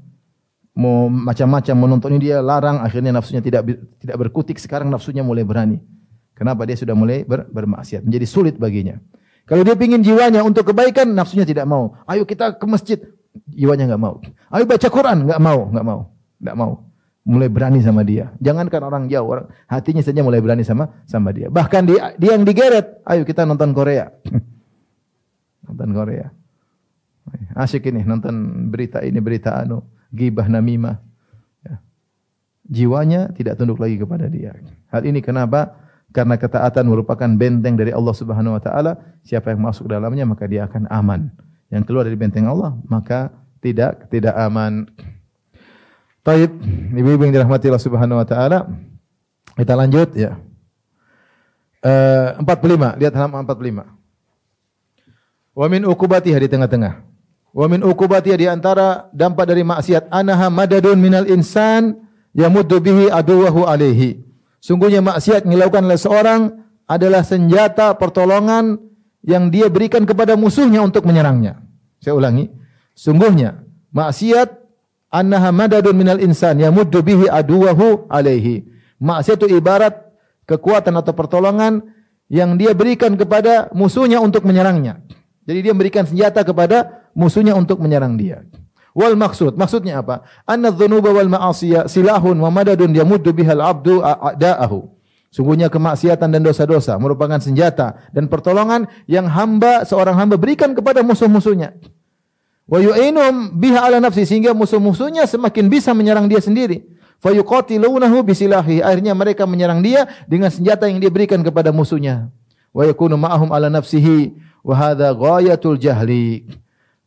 mau macam-macam menonton dia larang, akhirnya nafsunya tidak tidak berkutik, sekarang nafsunya mulai berani. Kenapa dia sudah mulai ber, bermaksiat, menjadi sulit baginya. Kalau dia ingin jiwanya untuk kebaikan, nafsunya tidak mau. Ayo kita ke masjid, jiwanya nggak mau. Ayo baca Quran, nggak mau, nggak mau, nggak mau mulai berani sama dia. Jangankan orang jauh, orang hatinya saja mulai berani sama sama dia. Bahkan dia, dia yang digeret, ayo kita nonton Korea. nonton Korea. Asyik ini nonton berita ini berita anu, gibah namimah. Ya. Jiwanya tidak tunduk lagi kepada dia. Hal ini kenapa? Karena ketaatan merupakan benteng dari Allah Subhanahu wa taala. Siapa yang masuk dalamnya maka dia akan aman. Yang keluar dari benteng Allah maka tidak tidak aman. Taib, ibu-ibu yang dirahmati Allah Subhanahu wa taala. Kita lanjut ya. Uh, 45, lihat halaman 45. Wa min ukubatiha di tengah-tengah. Wa min ukubatiha di antara dampak dari maksiat anaha madadun minal insan yamuddu bihi aduwahu alaihi. Sungguhnya maksiat yang dilakukan oleh seorang adalah senjata pertolongan yang dia berikan kepada musuhnya untuk menyerangnya. Saya ulangi. Sungguhnya maksiat annaha madadun minal insan yamuddu bihi aduwahu alaihi. Maksiat itu ibarat kekuatan atau pertolongan yang dia berikan kepada musuhnya untuk menyerangnya. Jadi dia memberikan senjata kepada musuhnya untuk menyerang dia. Wal maksud, maksudnya apa? Anna dzunuba wal ma'asiya silahun wa madadun yamuddu bihal abdu a'da'ahu. Sungguhnya kemaksiatan dan dosa-dosa merupakan senjata dan pertolongan yang hamba seorang hamba berikan kepada musuh-musuhnya. Wa yu'inum biha ala nafsi sehingga musuh-musuhnya semakin bisa menyerang dia sendiri. Fa yuqatilunahu bisilahi. Akhirnya mereka menyerang dia dengan senjata yang dia berikan kepada musuhnya. Wa yakunu ma'ahum ala nafsihi wa hadha ghayatul jahli.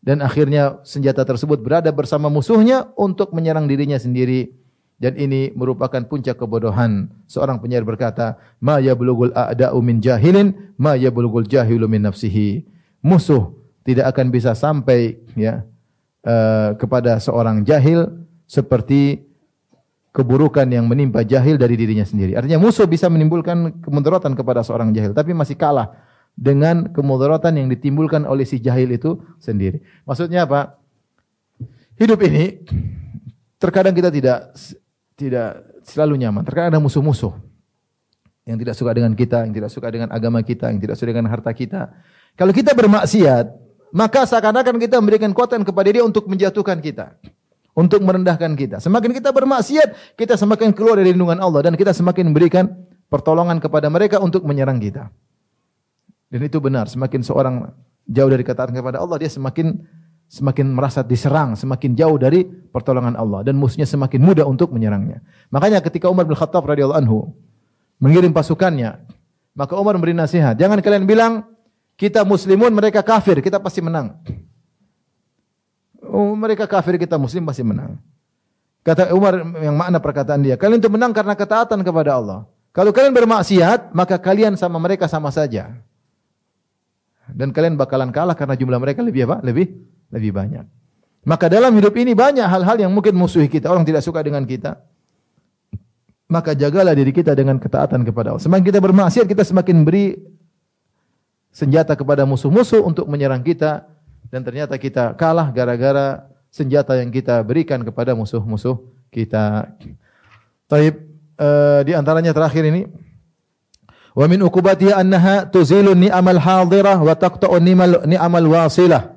Dan akhirnya senjata tersebut berada bersama musuhnya untuk menyerang dirinya sendiri. Dan ini merupakan puncak kebodohan. Seorang penyair berkata, "Ma yablugul a'da'u min jahilin, ma yablugul jahilu min nafsihi." Musuh tidak akan bisa sampai ya uh, kepada seorang jahil seperti keburukan yang menimpa jahil dari dirinya sendiri. Artinya musuh bisa menimbulkan kemudaratan kepada seorang jahil, tapi masih kalah dengan kemudaratan yang ditimbulkan oleh si jahil itu sendiri. Maksudnya apa? Hidup ini terkadang kita tidak tidak selalu nyaman. Terkadang ada musuh-musuh yang tidak suka dengan kita, yang tidak suka dengan agama kita, yang tidak suka dengan harta kita. Kalau kita bermaksiat, maka seakan-akan kita memberikan kekuatan kepada dia untuk menjatuhkan kita. Untuk merendahkan kita. Semakin kita bermaksiat, kita semakin keluar dari lindungan Allah. Dan kita semakin memberikan pertolongan kepada mereka untuk menyerang kita. Dan itu benar. Semakin seorang jauh dari ketaatan kepada Allah, dia semakin semakin merasa diserang, semakin jauh dari pertolongan Allah. Dan musuhnya semakin mudah untuk menyerangnya. Makanya ketika Umar bin Khattab radhiyallahu anhu mengirim pasukannya, maka Umar memberi nasihat. Jangan kalian bilang, kita muslimun, mereka kafir, kita pasti menang. Oh, mereka kafir, kita muslim pasti menang. Kata Umar yang makna perkataan dia, kalian itu menang karena ketaatan kepada Allah. Kalau kalian bermaksiat, maka kalian sama mereka sama saja. Dan kalian bakalan kalah karena jumlah mereka lebih apa? Lebih lebih banyak. Maka dalam hidup ini banyak hal-hal yang mungkin musuhi kita, orang tidak suka dengan kita. Maka jagalah diri kita dengan ketaatan kepada Allah. Semakin kita bermaksiat, kita semakin beri senjata kepada musuh-musuh untuk menyerang kita dan ternyata kita kalah gara-gara senjata yang kita berikan kepada musuh-musuh kita. Taib uh, di antaranya terakhir ini wa min ukubatiha annaha tuzilu ni'amal hadirah wa taqta'u ni'amal wasilah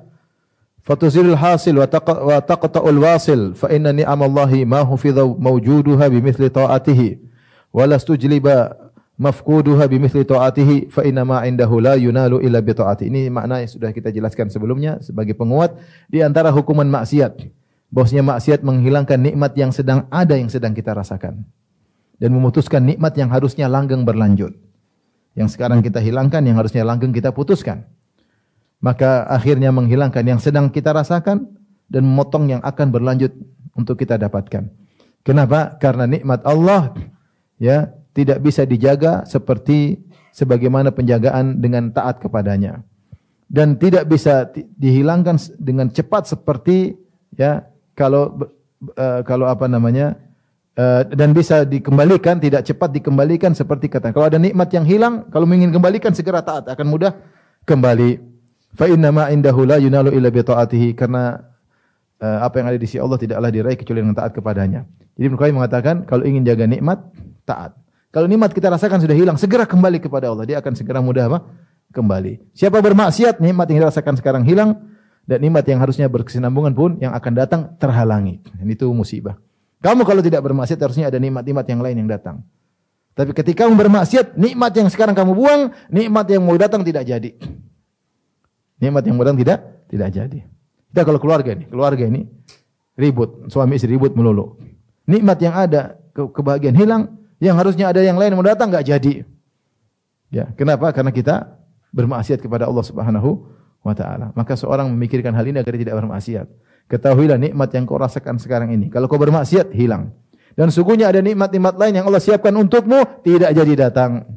fatuzilul hasil wa taqta'ul wasil fa inna ni'amallahi ma hufidha mawjuduha bimithli ta'atihi wa lastujliba mafquduha bimithli ta'atihi fa inna ma indahu la yunalu illa. Ini makna yang sudah kita jelaskan sebelumnya sebagai penguat di antara hukuman maksiat. Bahwasanya maksiat menghilangkan nikmat yang sedang ada yang sedang kita rasakan dan memutuskan nikmat yang harusnya langgeng berlanjut. Yang sekarang kita hilangkan yang harusnya langgeng kita putuskan maka akhirnya menghilangkan yang sedang kita rasakan dan memotong yang akan berlanjut untuk kita dapatkan. Kenapa? Karena nikmat Allah ya tidak bisa dijaga seperti sebagaimana penjagaan dengan taat kepadanya. Dan tidak bisa dihilangkan dengan cepat seperti ya kalau uh, kalau apa namanya uh, dan bisa dikembalikan tidak cepat dikembalikan seperti kata. Kalau ada nikmat yang hilang, kalau ingin kembalikan segera taat akan mudah kembali. Fa inna ma indahu la yunalu illa bi taatihi karena uh, apa yang ada di sisi Allah tidaklah diraih kecuali dengan taat kepadanya. Jadi Ibnu Qayyim mengatakan kalau ingin jaga nikmat, taat. Kalau nikmat kita rasakan sudah hilang, segera kembali kepada Allah. Dia akan segera mudah apa? Kembali. Siapa bermaksiat, nikmat yang dirasakan sekarang hilang dan nikmat yang harusnya berkesinambungan pun yang akan datang terhalangi. Dan itu musibah. Kamu kalau tidak bermaksiat harusnya ada nikmat-nikmat yang lain yang datang. Tapi ketika kamu bermaksiat, nikmat yang sekarang kamu buang, nikmat yang mau datang tidak jadi. Nikmat yang mudah tidak tidak jadi. Kita kalau keluarga ini, keluarga ini ribut, suami istri ribut melulu. Nikmat yang ada, ke kebahagiaan hilang, yang harusnya ada yang lain yang mau datang nggak jadi. Ya, kenapa? Karena kita bermaksiat kepada Allah Subhanahu wa taala. Maka seorang memikirkan hal ini agar tidak bermaksiat. Ketahuilah nikmat yang kau rasakan sekarang ini. Kalau kau bermaksiat, hilang. Dan sungguhnya ada nikmat-nikmat lain yang Allah siapkan untukmu, tidak jadi datang.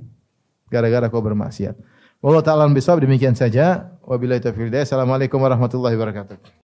Gara-gara kau bermaksiat. Wallahu taala bisawab demikian saja. Wabillahi taufiq. Assalamualaikum warahmatullahi wabarakatuh.